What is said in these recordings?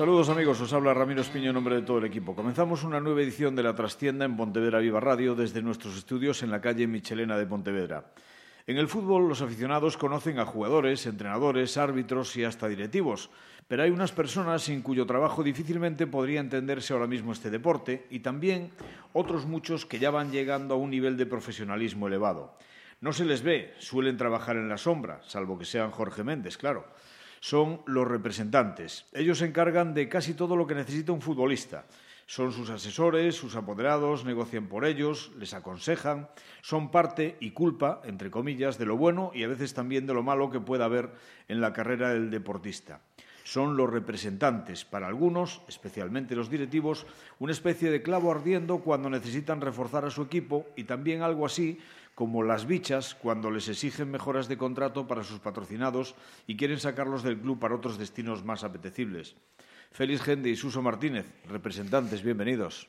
Saludos amigos, os habla Ramiro Espiño en nombre de todo el equipo. Comenzamos una nueva edición de La Trastienda en Pontevedra Viva Radio desde nuestros estudios en la calle Michelena de Pontevedra. En el fútbol los aficionados conocen a jugadores, entrenadores, árbitros y hasta directivos, pero hay unas personas sin cuyo trabajo difícilmente podría entenderse ahora mismo este deporte y también otros muchos que ya van llegando a un nivel de profesionalismo elevado. No se les ve, suelen trabajar en la sombra, salvo que sean Jorge Méndez, claro son los representantes. Ellos se encargan de casi todo lo que necesita un futbolista. Son sus asesores, sus apoderados, negocian por ellos, les aconsejan, son parte y culpa, entre comillas, de lo bueno y a veces también de lo malo que pueda haber en la carrera del deportista. Son los representantes, para algunos, especialmente los directivos, una especie de clavo ardiendo cuando necesitan reforzar a su equipo y también algo así como las bichas cuando les exigen mejoras de contrato para sus patrocinados y quieren sacarlos del club para otros destinos más apetecibles. Félix Gende y Suso Martínez, representantes, bienvenidos.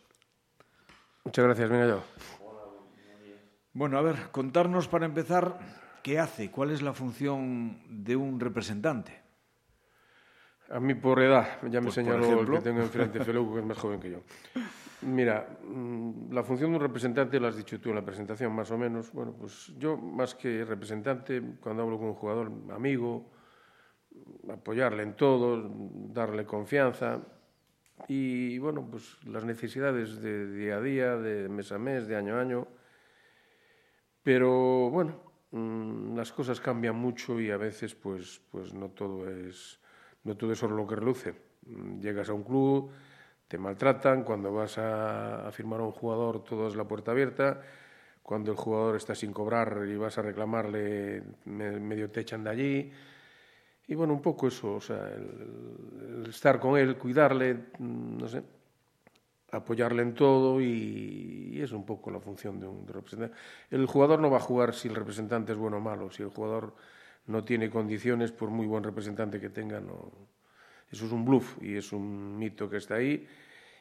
Muchas gracias, venga yo. Bueno, a ver, contarnos para empezar qué hace, cuál es la función de un representante. A mí por edad, ya me pues, señaló el que tengo enfrente, Félix, que es más joven que yo. Mira, mm, la función de un representante lo has dicho tú en la presentación, más o menos. Bueno, pues yo, más que representante, cuando hablo con un jugador amigo, apoyarle en todo, darle confianza y, bueno, pues las necesidades de día a día, de mes a mes, de año a año. Pero, bueno, mm, las cosas cambian mucho y a veces, pues, pues no todo es, no todo es solo lo que reluce. Llegas a un club te maltratan, cuando vas a, firmar a un jugador todo es la puerta abierta, cuando el jugador está sin cobrar y vas a reclamarle, medio te echan de allí. Y bueno, un poco eso, o sea, el, estar con él, cuidarle, mm, no sé, apoyarle en todo y, es un poco la función de un representante. El jugador no va a jugar si el representante es bueno o malo, si el jugador no tiene condiciones, por muy buen representante que tenga, no, eso es un bluff y es un mito que está ahí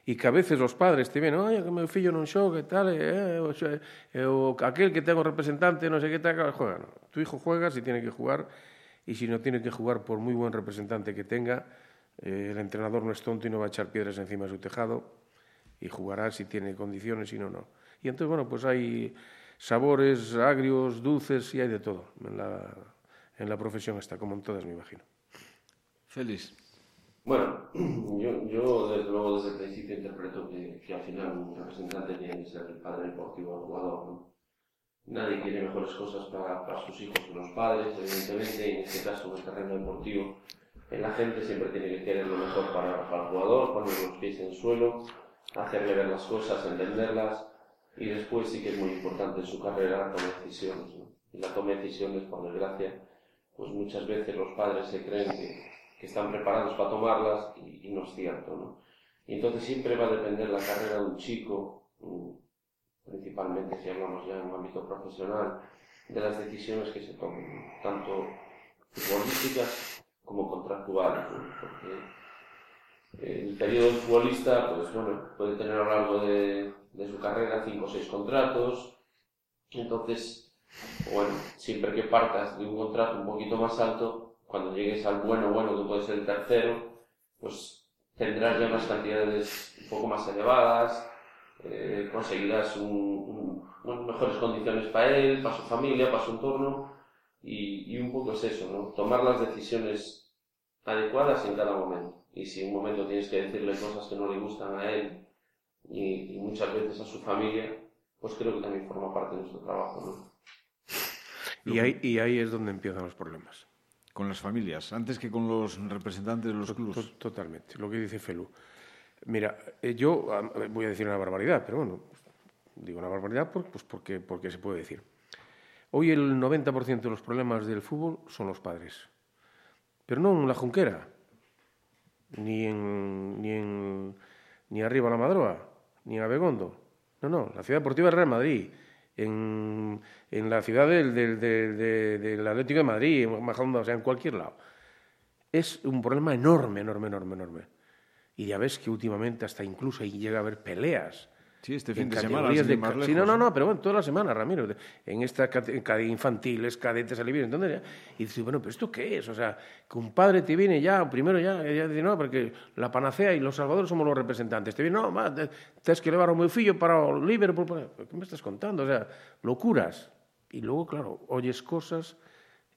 e que a veces os padres te ven, oye, que meu fillo non xoga e tal, eh, o, eh, o aquel que tengo representante, non sei que tal, juega. No. Tu hijo juega si tiene que jugar y si no tiene que jugar por muy buen representante que tenga, eh, el entrenador no es tonto y no va a echar piedras encima de su tejado y jugará si tiene condiciones y no, no. Y entonces, bueno, pues hay sabores agrios, dulces y hay de todo en la, en la profesión esta, como en todas, me imagino. Feliz. Bueno, yo, yo desde luego desde el principio interpreto que, que al final un representante tiene que ser el padre deportivo del jugador. ¿no? Nadie quiere mejores cosas para, sus hijos que los padres, evidentemente, en este caso en el terreno deportivo, la gente siempre tiene que querer lo mejor para, el jugador, poner los pies en el suelo, hacerle ver las cosas, entenderlas, y después sí que es muy importante en su carrera tomar decisiones. ¿no? Y la toma de decisiones, por desgracia, pues muchas veces los padres se creen que están preparados para tomarlas y, y no es cierto, ¿no? Y entonces siempre va a depender la carrera de un chico, mm, principalmente si hablamos ya en un ámbito profesional, de las decisiones que se tomen, tanto futbolísticas como contractuales, porque el periodo futbolista, pues bueno, puede tener a lo largo de, de su carrera cinco o seis contratos, entonces, bueno, siempre que partas de un contrato un poquito más alto, cuando llegues al bueno, bueno, que puede ser el tercero, pues tendrás ya unas cantidades un poco más elevadas, eh, conseguirás un, mejores condiciones para él, para su familia, para su entorno, y, un poco es eso, ¿no? Tomar las decisiones adecuadas en cada momento. Y si en un momento tienes que decirle cosas que no le gustan a él y, muchas veces a su familia, pues creo que también forma parte de nuestro trabajo, ¿no? Y ahí, y ahí es donde empiezan los problemas con las familias, antes que con los representantes de los clubes. Totalmente, lo que dice Felu. Mira, eh, yo voy a decir una barbaridad, pero bueno, digo una barbaridad pues porque, porque se puede decir. Hoy el 90% de los problemas del fútbol son los padres. Pero no en la Junquera, ni en, ni en ni arriba la Madroa, ni en Abegondo. No, no, la Ciudad Deportiva Real Madrid, en, en la ciudad del, del, del, Atlético de Madrid, en o sea, en cualquier lado. Es un problema enorme, enorme, enorme, enorme. Y ya ves que últimamente hasta incluso ahí llega a haber peleas Sí, este fin en de semana, de más lejos, sí, no, no, ¿no? no, pero bueno, toda la semana, Ramiro, en esta cate- ca- infantiles, cadetes, alivio, entonces, y dices, bueno, pero ¿esto qué es? O sea, que un padre te viene ya, primero ya, ya dice, no, porque la panacea y los salvadores somos los representantes, te viene, no, te- tienes que llevar a mi fillo para o Liverpool. ¿qué me estás contando? O sea, locuras. Y luego, claro, oyes cosas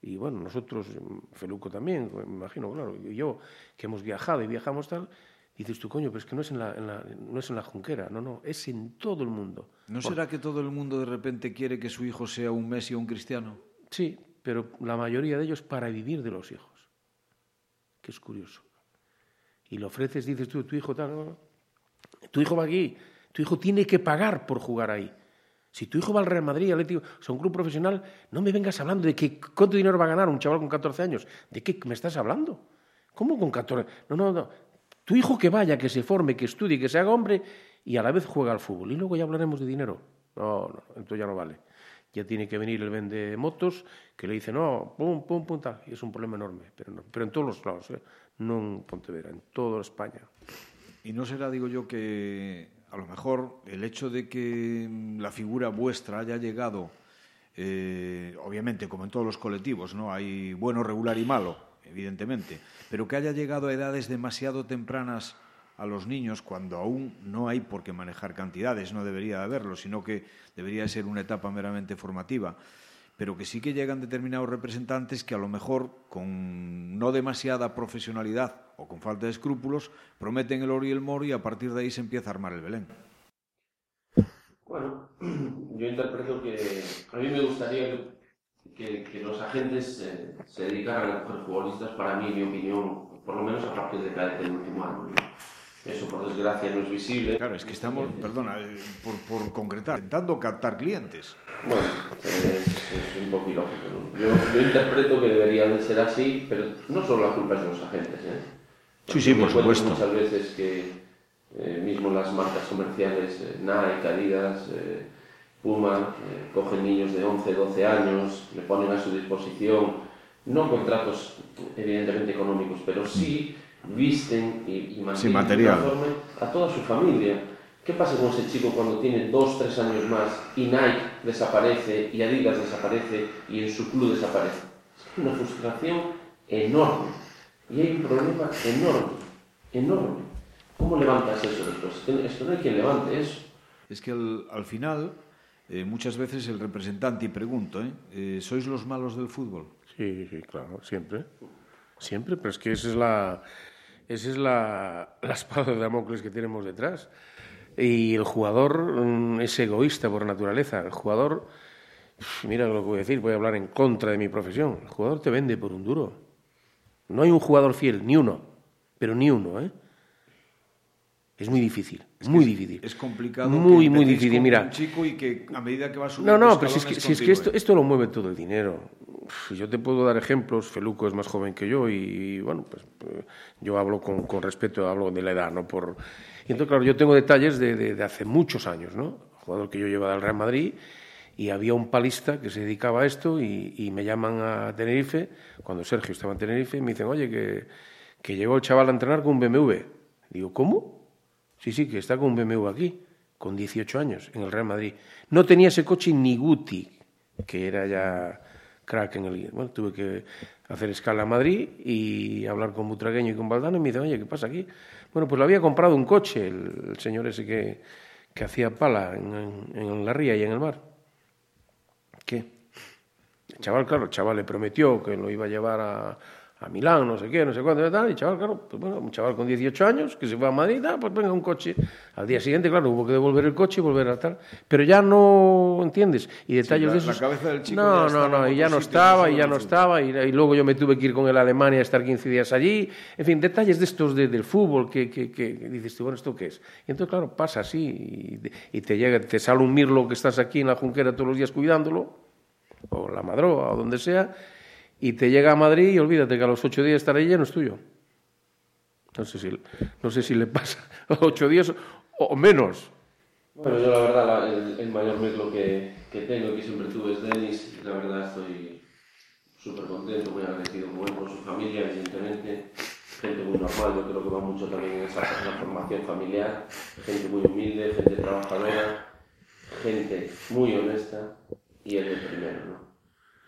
y bueno, nosotros, mm, Feluco también, me imagino, claro, y yo, que hemos viajado y viajamos tal, dices tú, coño, pero es que no es en la, en la- no es en la Junquera, no, no, es en todo el mundo. ¿No será que todo el mundo de repente quiere que su hijo sea un Messi o un Cristiano? Sí, pero la mayoría de ellos para vivir de los hijos, que es curioso. Y le ofreces, dices tú, tu hijo tal, no, no. tu hijo va aquí, tu hijo tiene que pagar por jugar ahí. Si tu hijo va al Real Madrid, Atlético, o sea, un club profesional, no me vengas hablando de que cuánto dinero va a ganar un chaval con 14 años. ¿De qué me estás hablando? ¿Cómo con 14? No, no, no. Tu hijo que vaya, que se forme, que estudie, que se haga hombre y a la vez juega al fútbol. Y luego ya hablaremos de dinero. No, no, entonces ya no vale. Ya tiene que venir el vende motos que le dice, no, pum, pum, pum, tal. Y es un problema enorme. Pero, no- en todos los lados, ¿eh? no en Pontevedra, en toda España. Y no será, digo yo, que a lo mejor el hecho de que la figura vuestra haya llegado, eh, obviamente, como en todos los colectivos, ¿no? Hay bueno, regular y malo, evidentemente, pero que haya llegado a edades demasiado tempranas a los niños cuando aún no hay por qué manejar cantidades, no debería de haberlo, sino que debería ser una etapa meramente formativa pero que sí que llegan determinados representantes que a lo mejor con no demasiada profesionalidad o con falta de escrúpulos prometen el oro y el moro y a partir de ahí se empieza a armar el Belén. Bueno, yo interpreto que a mí me gustaría que, que los agentes eh, se dedicaran a coger futbolistas, para mí, en mi opinión, por lo menos a partir de cadete del último año. Eso, por desgracia, no es visible. Claro, es que estamos, perdona, eh, por, por concretar, intentando captar clientes. Bueno, eh, es, es un poco ilógico. ¿no? Yo, yo interpreto que debería de ser así, pero no solo la culpa es de los agentes. ¿eh? Sí, sí, por supuesto. Muchas veces que eh, mismo las marcas comerciales, eh, Nike, Adidas, eh, Puma, eh, cogen niños de 11, 12 años, le ponen a su disposición, no contratos evidentemente económicos, pero sí visten y, y mantienen uniforme a toda su familia. ¿Qué pasa con ese chico cuando tiene 2, 3 años más y Nike desaparece y Adidas desaparece y en su club desaparece? Es una frustración enorme. Y hay un problema enorme, enorme. ¿Cómo levantas eso después? Esto no hay quien levante eso. Es que al, al final, eh, muchas veces el representante, y pregunto, ¿eh? Eh, ¿sois los malos del fútbol? Sí, sí, claro, siempre. Siempre, pero es que esa es la, esa es la, la espada de Damocles que tenemos detrás. Y el jugador mm, es egoísta por naturaleza. El jugador, mira lo que voy a decir, voy a hablar en contra de mi profesión. El jugador te vende por un duro. No hay un jugador fiel, ni uno, pero ni uno, ¿eh? Es muy difícil, muy difícil. Es complicado. Muy, muy difícil, mira. Un chico y que a medida que va subiendo No, no, pero si es que, si es que esto, esto lo mueve todo el dinero. Uf, Yo te puedo dar ejemplos, Feluco es más joven que yo y, bueno, pues eh, yo hablo con, con respeto, hablo de la edad, ¿no? Por... Y entonces, claro, yo tengo detalles de, de- de hace muchos años, ¿no? Jugador que yo llevaba al Real Madrid y había un palista que se dedicaba a esto y, y me llaman a Tenerife, cuando Sergio estaba en Tenerife, y me dicen, oye, que, que llegó el chaval a entrenar con un BMW. Digo, ¿cómo? Sí, sí, que está con un BMW aquí, con 18 años, en el Real Madrid. No tenía ese coche ni Guti, que era ya crack en el... Bueno, tuve que hacer escala a Madrid y hablar con Butragueño y con Valdano y me dicen, oye, ¿qué pasa aquí? Bueno, pues le había comprado un coche, el, el señor ese que, que hacía pala en, en- en la ría y en el mar. ¿Qué? El chaval, claro, el chaval le prometió que lo iba a llevar a, a Milán, no sé qué, no sé cuánto, y tal, y el chaval, claro, pues bueno, un chaval con 18 años que se fue a Madrid, ah, pues venga un coche. Al día siguiente, claro, hubo que devolver el coche y volver a tal. Pero ya no, ¿entiendes? Y detalles la- de la esos... cabeza del chico no, no, no, y ya no estaba, y ya no el estaba, y, y luego yo me tuve que ir con a Alemania a estar 15 días allí. En fin, detalles de estos de- del fútbol que, que, que dices tú, bueno, ¿esto qué es? Y entonces, claro, pasa así, y, y te llega, te sale un mirlo que estás aquí en la junquera todos los días cuidándolo, o la madroa, o donde sea, y te llega a Madrid y olvídate que a los ocho días estará ahí lleno es tuyo. No sé si, no sé si le pasa a ocho días o, menos. Bueno, yo la verdad, la- el, el mayor mirlo que, que tengo que siempre tuve es Denis. La verdad estoy súper contento, muy agradecido con él, con su familia, evidentemente. gente muy normal, yo creo que va mucho también en esa, formación familiar, gente muy humilde, gente trabajadora, gente muy honesta y es el primero, ¿no?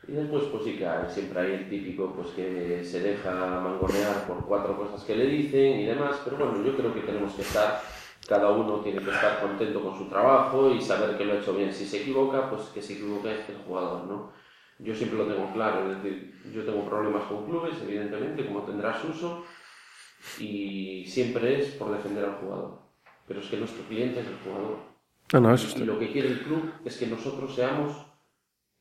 Y después pues sí que siempre hay el típico pues que se deja mangonear por cuatro cosas que le dicen y demás, pero bueno, yo creo que tenemos que estar, cada uno tiene que estar contento con su trabajo y saber que lo ha hecho bien. Si se equivoca, pues que se equivoque el jugador, ¿no? Yo siempre lo tengo claro, es decir, yo tengo problemas con clubes, evidentemente, como tendrás uso, y siempre es por defender al jugador. Pero es que nuestro cliente es el jugador. No, no, eso y lo que quiere el club es que nosotros seamos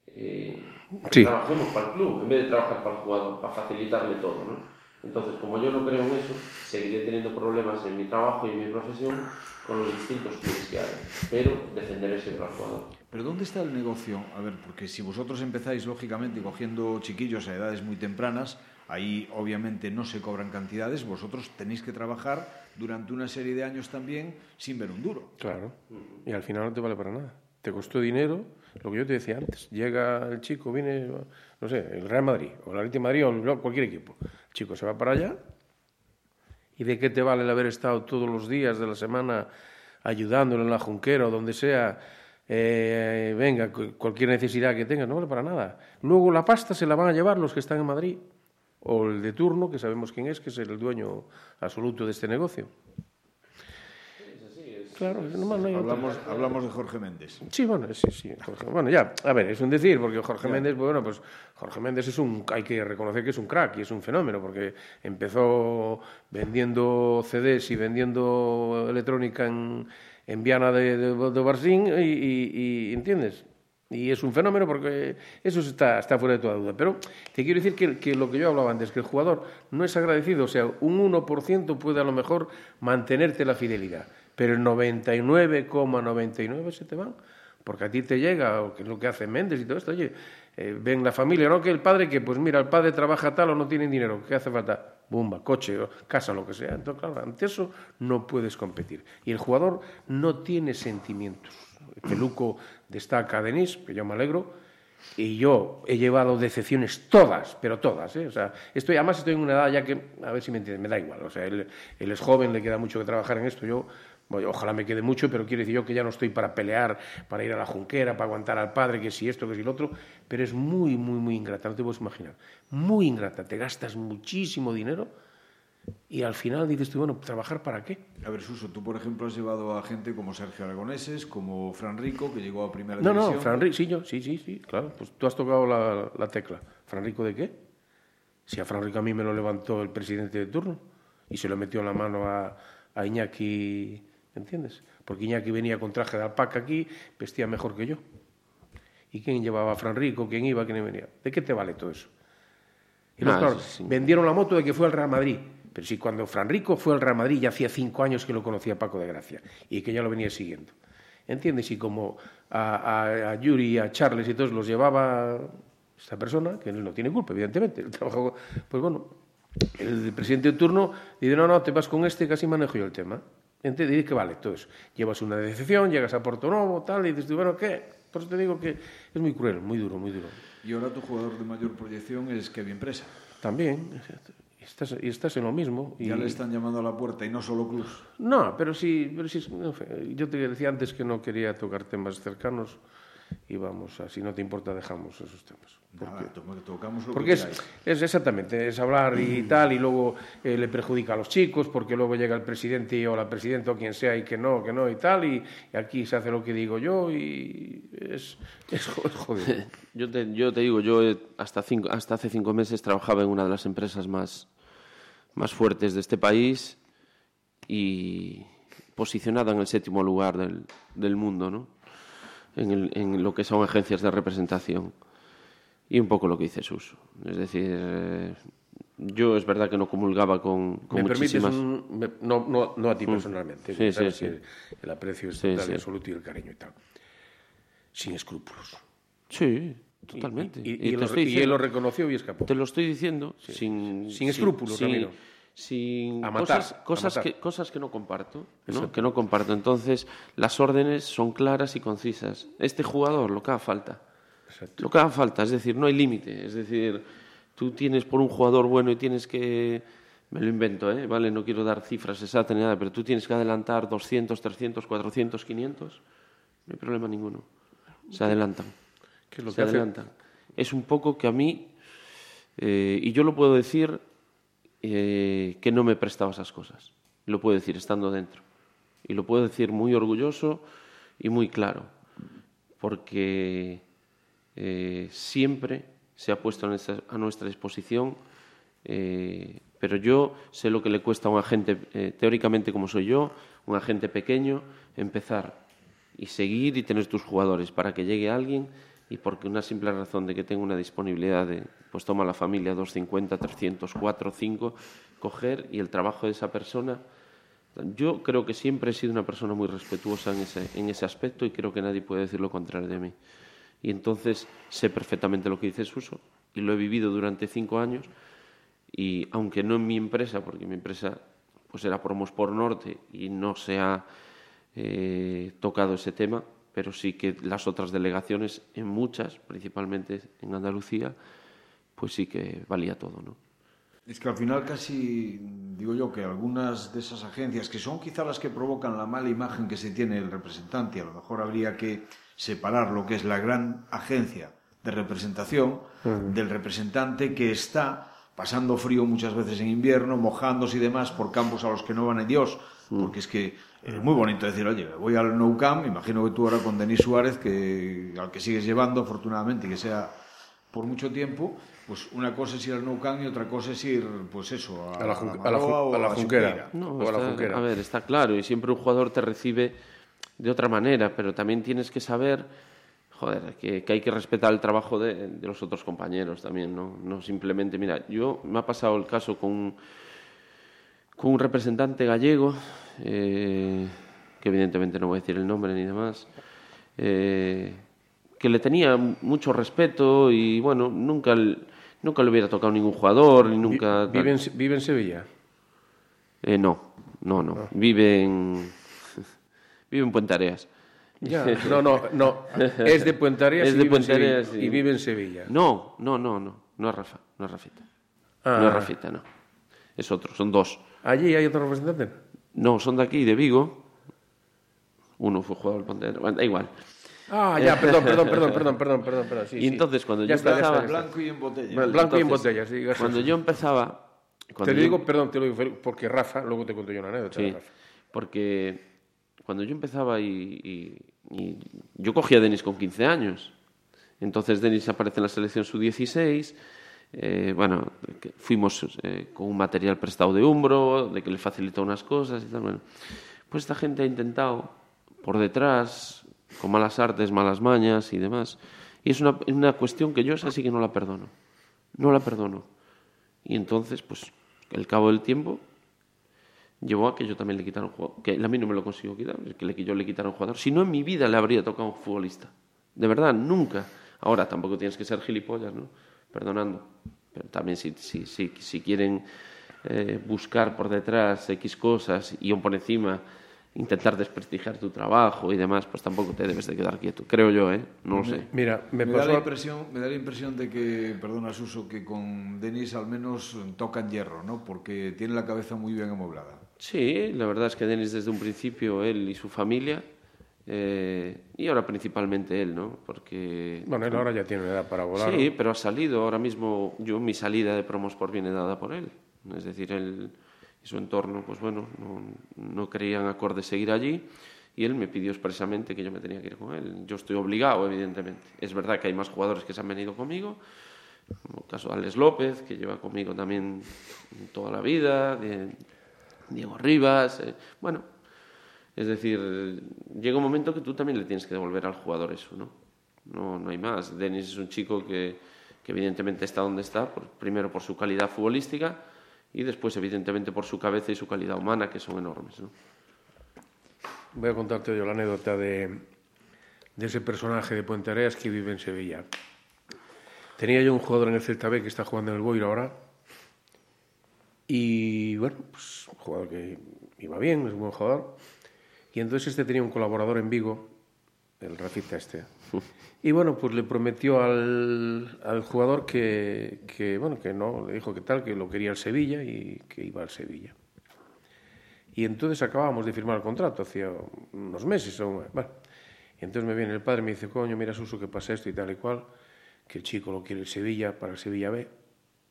eh, trabajemos para el club en vez de trabajar para el jugador, para facilitarle todo. ¿no? Entonces, como yo no creo en eso, seguiré teniendo problemas en mi trabajo y en mi profesión con los distintos clubes que hay, pero defenderé siempre al jugador. Pero ¿dónde está el negocio? A ver, porque si vosotros empezáis, lógicamente, cogiendo chiquillos a edades muy tempranas, ahí obviamente no se cobran cantidades, vosotros tenéis que trabajar durante una serie de años también sin ver un duro. Claro, y al final no te vale para nada. Te costó dinero, lo que yo te decía antes, llega el chico, viene, no sé, el Real Madrid, o el Atlético Madrid, o cualquier equipo. El chico se va para allá, ¿y de qué te vale el haber estado todos los días de la semana ayudándolo en la junquera o donde sea? Eh, venga, cualquier necesidad que tenga, no vale para nada. Luego la pasta se la van a llevar los que están en Madrid, o el de turno, que sabemos quién es, que es el dueño absoluto de este negocio. Claro, no hay hablamos, hablamos de Jorge Méndez. Sí, bueno, sí, sí. bueno, ya, a ver, es un decir, porque Jorge Méndez, bueno, pues Jorge Méndez es un, hay que reconocer que es un crack y es un fenómeno, porque empezó vendiendo CDs y vendiendo electrónica en, en Viana de, de, Barsín y, ¿entiendes? Y es un fenómeno porque eso está, está fuera de toda duda. Pero te quiero decir que, que, lo que yo hablaba antes, que el jugador no es agradecido, o sea, un 1% puede a lo mejor mantenerte la fidelidad pero el 99,99 se te van, porque a ti te llega, o que es lo que hace Méndez y todo esto, oye, eh, ven la familia, no que el padre, que pues mira, el padre trabaja tal o no tiene dinero, ¿qué hace falta? Bumba, coche, casa, lo que sea. Entonces, claro, ante eso no puedes competir. Y el jugador no tiene sentimientos. Peluco destaca a Denis, que yo me alegro, y yo he llevado decepciones todas, pero todas, ¿eh? O sea, estoy, además estoy en una edad ya que, a ver si me entiendes, me da igual. O sea, él es joven, le queda mucho que trabajar en esto. Yo ojalá me quede mucho, pero quiero decir yo que ya no estoy para pelear, para ir a la junquera, para aguantar al padre, que si esto, que si lo otro, pero es muy, muy, muy ingrata, no te puedes imaginar. Muy ingrata, te gastas muchísimo dinero y al final dices tú, bueno, ¿trabajar para qué? A ver, Suso, tú por ejemplo has llevado a gente como Sergio Aragoneses, como Fran Rico, que llegó a primera no, división. No, Fran Rico, sí, yo, sí, sí, sí, claro, pues tú has tocado la, la tecla. ¿Fran Rico de qué? Si a Fran Rico a mí me lo levantó el presidente de turno y se lo metió en la mano a, a Iñaki ¿entiendes? Porque Iñaki venía con traje de alpaca aquí, vestía mejor que yo. ¿Y quién llevaba a Fran Rico? ¿Quién iba? ¿Quién venía? ¿De qué te vale todo eso? Y ah, claro, vendieron la moto de que fue al Real Madrid. Pero si cuando Fran Rico fue al Real Madrid ya hacía cinco años que lo conocía Paco de Gracia y que ya lo venía siguiendo. ¿Entiendes? Y como a, a, Yuri, a Charles y todos los llevaba esta persona, que él no tiene culpa, evidentemente, el trabajo, pues bueno, el presidente de turno dice, no, no, te vas con este, casi manejo yo el tema. ¿Entiendes? que vale todo eso. Llevas una decepción, llegas a Porto Novo, tal, y dices, bueno, ¿qué? Por eso te digo que es muy cruel, muy duro, muy duro. Y ahora tu jugador de mayor proyección es Kevin Presa. También, y estás, y estás en lo mismo. Ya le están llamando a la puerta y no solo Cruz. No, pero sí, pero sí yo te decía antes que no quería tocar temas cercanos y vamos, si no te importa, dejamos esos temas. Porque, tocamos lo porque es, es, exactamente, es hablar y tal, y luego eh, le perjudica a los chicos, porque luego llega el presidente o la presidenta o quien sea y que no, que no y tal, y, aquí se hace lo que digo yo y es, es jodido. yo, te, yo te digo, yo hasta, cinco, hasta hace cinco meses trabajaba en una de las empresas más, más fuertes de este país y posicionada en el séptimo lugar del, del mundo, ¿no? En, en, lo que son agencias de representación. Y un poco lo que dice Suso. Es decir, eh, yo es verdad que no comulgaba con, con ¿Me muchísimas... permites no, no, no, a ti mm. personalmente, sí, sí, sí. el aprecio es total y absoluto y el cariño y tal. Sin escrúpulos. Sí, totalmente. Y, y, y, lo, y, él lo reconoció y escapó. Te lo estoy diciendo sin, sin escrúpulos, sin, sin cosas, cosas, que, cosas que no comparto, que no comparto. Entonces, las órdenes son claras y concisas. Este jugador, lo que haga falta. Lo que haga falta, es decir, no hay límite. Es decir, tú tienes por un jugador bueno y tienes que me lo invento, ¿eh? Vale, no quiero dar cifras exactas ni nada, pero tú tienes que adelantar 200, 300, 400, 500, no hay problema ninguno. Se adelantan. ¿Qué es lo se que hace? adelantan. Es un poco que a mí, eh, y yo lo puedo decir, eh, que no me prestaba esas cosas. Lo puedo decir estando dentro. Y lo puedo decir muy orgulloso y muy claro. Porque eh, siempre se ha puesto a nuestra, disposición, eh, pero yo sé lo que le cuesta a un agente, teóricamente como soy yo, un agente pequeño, empezar y seguir y tener tus jugadores para que llegue alguien y porque una simple razón de que tengo una disponibilidad de, pues toma la familia 250, 300, 4, 5, coger y el trabajo de esa persona. Yo creo que siempre he sido una persona muy respetuosa en ese, en ese aspecto y creo que nadie puede decir lo contrario de mí. Y entonces sé perfectamente lo que dice Suso y lo he vivido durante cinco años y aunque no en mi empresa, porque mi empresa pues era Promosport Norte y no se ha eh, tocado ese tema, pero sí que las otras delegaciones, en muchas, principalmente en Andalucía, pues sí que valía todo, ¿no? Es que al final casi digo yo que algunas de esas agencias, que son quizá las que provocan la mala imagen que se tiene el representante, a lo mejor habría que separar lo que es la gran agencia de representación del representante que está pasando frío muchas veces en invierno, mojándose y demás por campos a los que no van a Dios, porque es que es muy bonito decir, oye, voy al Nou Camp, imagino que tú ahora con Denis Suárez, que, al que sigues llevando afortunadamente y que sea por mucho tiempo, pues una cosa es ir al Nou Camp y otra cosa es ir, pues eso, a, A la a la Maroa jun- o a la Junquera. Xunqueira. No, O a la está- Junquera. a ver, está claro, y siempre un jugador te recibe de otra manera, pero también tienes que saber, joder, que, que hay que respetar el trabajo de, de los otros compañeros también, ¿no? No simplemente, mira, yo me ha pasado el caso con, un- con un representante gallego, eh, que evidentemente no voy a decir el nombre ni demás, eh, que le tenía mucho respeto y bueno, nunca, nunca le hubiera tocado ningún jugador, ni nunca... Vi- Vive en, vive en Sevilla. Eh, no, no, no. Vive en. Vive en Puente Areas. Ya, no, no, no. Es de Puente Areas, Es y, de vive Puente Areas, y vive en Sevilla. No, no, no, no. No es Rafa, no es Rafita. Ah. No es Rafita, no. Es otro, son dos. ¿Allí hay otro representante? No, son de aquí, de Vigo. Uno fue jugador del Ponte Areas. Bueno, da igual. Ah, ya, perdón, perdón, perdón, perdón, perdón, perdón, perdón. Sí, Y sí. entonces, cuando Ya yo está, ya empezaba- está, está. Blanco y en botella. Vale, Blanco y en Entonces, botella, sí, gracias. Cuando yo empezaba. Cuando Te lo yo- digo, perdón, te lo digo porque Rafa, luego te cuento yo una anécdota. Sí, Rafa. porque cuando yo empezaba y, y- y yo cogía a Denis con 15 años. Entonces Denis aparece en la selección sub-16. eh, bueno, fuimos eh, con un material prestado de Umbro, de que le facilitó unas cosas y tal. Bueno, pues esta gente ha intentado por detrás, con malas artes, malas mañas y demás. Y es una, una cuestión que yo esa sí que no la perdono. No la perdono. Y entonces, pues, el cabo del tiempo llevó a que yo también le quitara un jugador. Que a mí no me lo consigo quitar, que yo le quitara un jugador. Si no, en mi vida le habría tocado un futbolista. De verdad, nunca. Ahora, tampoco tienes que ser gilipollas, ¿no? Perdonando. Pero también si, si, si, si quieren eh, buscar por detrás X cosas y aún por encima intentar desprestigiar tu trabajo y demás, pues tampoco te debes de quedar quieto. Creo yo, ¿eh? No lo sé. Mira, me, Me, da la impresión, me da la impresión de que, perdona Suso, que con Denis al menos tocan hierro, ¿no? Porque tiene la cabeza muy bien amueblada. Sí, la verdad es que Denis desde un principio, él y su familia, eh, y ahora principalmente él, ¿no? Porque... Bueno, él ahora ya tiene edad para volar. Sí, pero ha salido ahora mismo, yo mi salida de Promosport viene dada por él. Es decir, él su entorno, pues bueno, no, creían acorde seguir allí y él me pidió expresamente que yo me tenía que ir con él. Yo estoy obligado, evidentemente. Es verdad que hay más jugadores que se han venido conmigo, como el caso de Alex López, que lleva conmigo también toda la vida, Diego Rivas, eh, bueno, es decir, llega un momento que tú también le tienes que devolver al jugador eso, ¿no? No, no hay más. Denis es un chico que, evidentemente está donde está, primero por su calidad futbolística y después evidentemente por su cabeza y su calidad humana, que son enormes, ¿no? Voy a contarte yo la anécdota de, de ese personaje de Puente Areas que vive en Sevilla. Tenía yo un jugador en el Celta B que está jugando en el Boiro ahora. Y bueno, pues un jugador que iba bien, es un buen jugador. Y entonces este tenía un colaborador en Vigo, el racista este. Y bueno, pues le prometió al, jugador que, bueno, que no, le dijo que tal, que lo quería el Sevilla y que iba al Sevilla. Y entonces acabábamos de firmar el contrato, hacía unos meses. Y entonces me viene el padre y me dice, coño, mira, Suso, que pasa esto y tal y cual, que el chico lo quiere el Sevilla para el Sevilla B.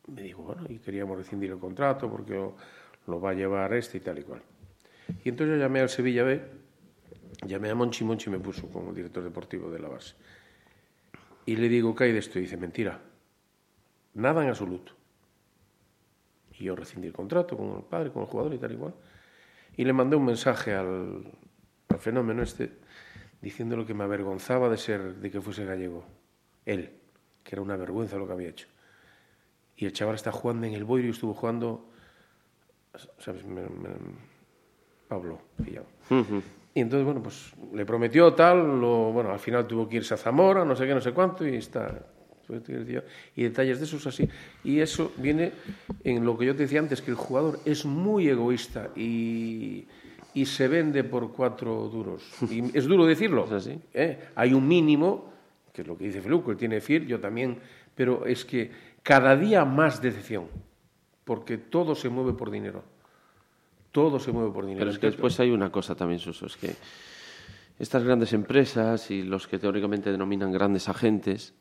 Me dijo, bueno, y queríamos rescindir el contrato porque lo, lo va a llevar este y tal y cual. Y entonces yo llamé al Sevilla B, llamé a Monchi, Monchi me puso como director deportivo de la base. Y le digo, ¿qué hay de esto? Y dice, mentira, nada en absoluto. Y yo rescindí el contrato con el padre, con el jugador y tal y cual. Y le mandé un mensaje al, fenómeno este, diciéndole que me avergonzaba de ser, de que fuese gallego. Él, que era una vergüenza lo que había hecho. Y el chaval está jugando en el Boiro y estuvo jugando, ¿sabes? Pablo pillado. Y entonces, bueno, pues le prometió tal, lo, bueno, al final tuvo que irse a Zamora, no sé qué, no sé cuánto, y está. Y detalles de esos así. Y eso viene en lo que yo te decía antes, que el jugador es muy egoísta y, y se vende por cuatro duros. Y es duro decirlo. ¿Es así? ¿eh? Hay un mínimo, que es lo que dice Feluco, él tiene FIR, yo también, pero es que cada día más decepción, porque todo se mueve por dinero. Todo se mueve por dinero. Pero es que después hay una cosa también, Suso, es que estas grandes empresas y los que teóricamente denominan grandes agentes,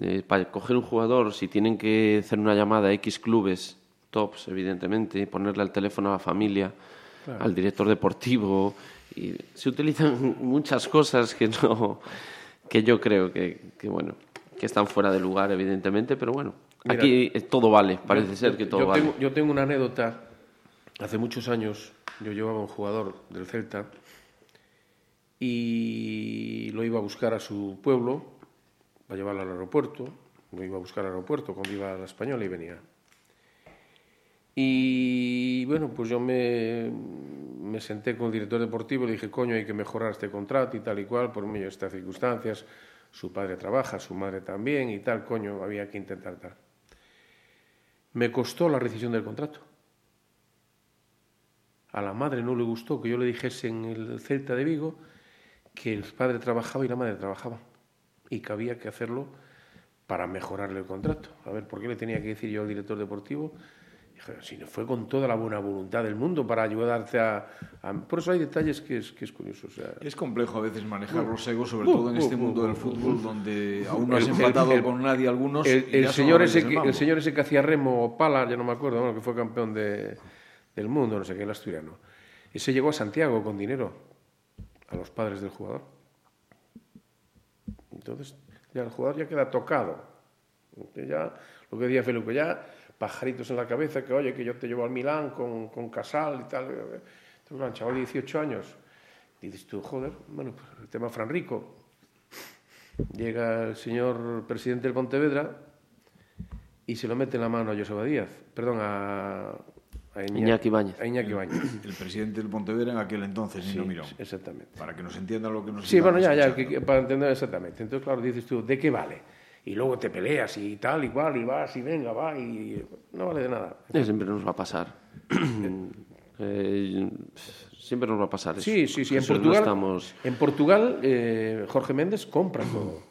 eh, para coger un jugador, si tienen que hacer una llamada a X clubes, tops, evidentemente, y ponerle al teléfono a la familia, claro. al director deportivo, y se utilizan muchas cosas que no que yo creo que, que bueno que están fuera de lugar evidentemente pero bueno Mira, aquí todo vale parece yo, ser que todo yo vale tengo, yo tengo una anécdota hace muchos años yo llevaba un jugador del Celta y lo iba a buscar a su pueblo para llevarlo al aeropuerto lo iba a buscar al aeropuerto cuando iba a la española y venía y bueno, pues yo me, me, senté con el director deportivo y le dije, coño, hay que mejorar este contrato y tal y cual, por medio de estas circunstancias. Su padre trabaja, su madre también y tal, coño, había que intentar tal. Me costó la rescisión del contrato. A la madre no le gustó que yo le dijese en el Celta de Vigo que el padre trabajaba y la madre trabajaba y que había que hacerlo para mejorarle el contrato. A ver, ¿por qué le tenía que decir yo al director deportivo? si no fue con toda la buena voluntad del mundo para ayudarte a, a... por eso hay detalles que es, que es curioso. O sea... Es complejo a veces manejar los egos, sobre uh, todo en uh, este uh, mundo del fútbol, donde aún no has empatado el, el, con nadie algunos. El, el señor ese que, el señor ese que hacía remo o pala, ya no me acuerdo, bueno, que fue campeón de, del mundo, no sé qué, el asturiano. Ese llegó a Santiago con dinero a los padres del jugador. Entonces, ya el jugador ya queda tocado. Ya, lo que decía Felipe, ya pajaritos en la cabeza, que oye, que yo te llevo al Milán con, con Casal y tal. Entonces, un chaval de 18 años, dices tú, joder, bueno, pues el tema Fran Rico. Llega el señor presidente del Pontevedra y se lo mete en la mano a Joseba Díaz, perdón, a, a Iñaki, Iñaki Bañez. A Iñaki Bañez. El presidente del Pontevedra en aquel entonces, sí, Nino Mirón. Exactamente. Para que nos entienda lo que nos Sí, bueno, ya, ya, que, para entender exactamente. Entonces, claro, dices tú, ¿de qué vale? y luego te peleas y tal y cual y vas y venga, va y no vale de nada. Siempre nos va a pasar. eh, siempre nos va a pasar eso. Sí, sí, sí. En Portugal, no estamos... en Portugal eh, Jorge Méndez compra todo.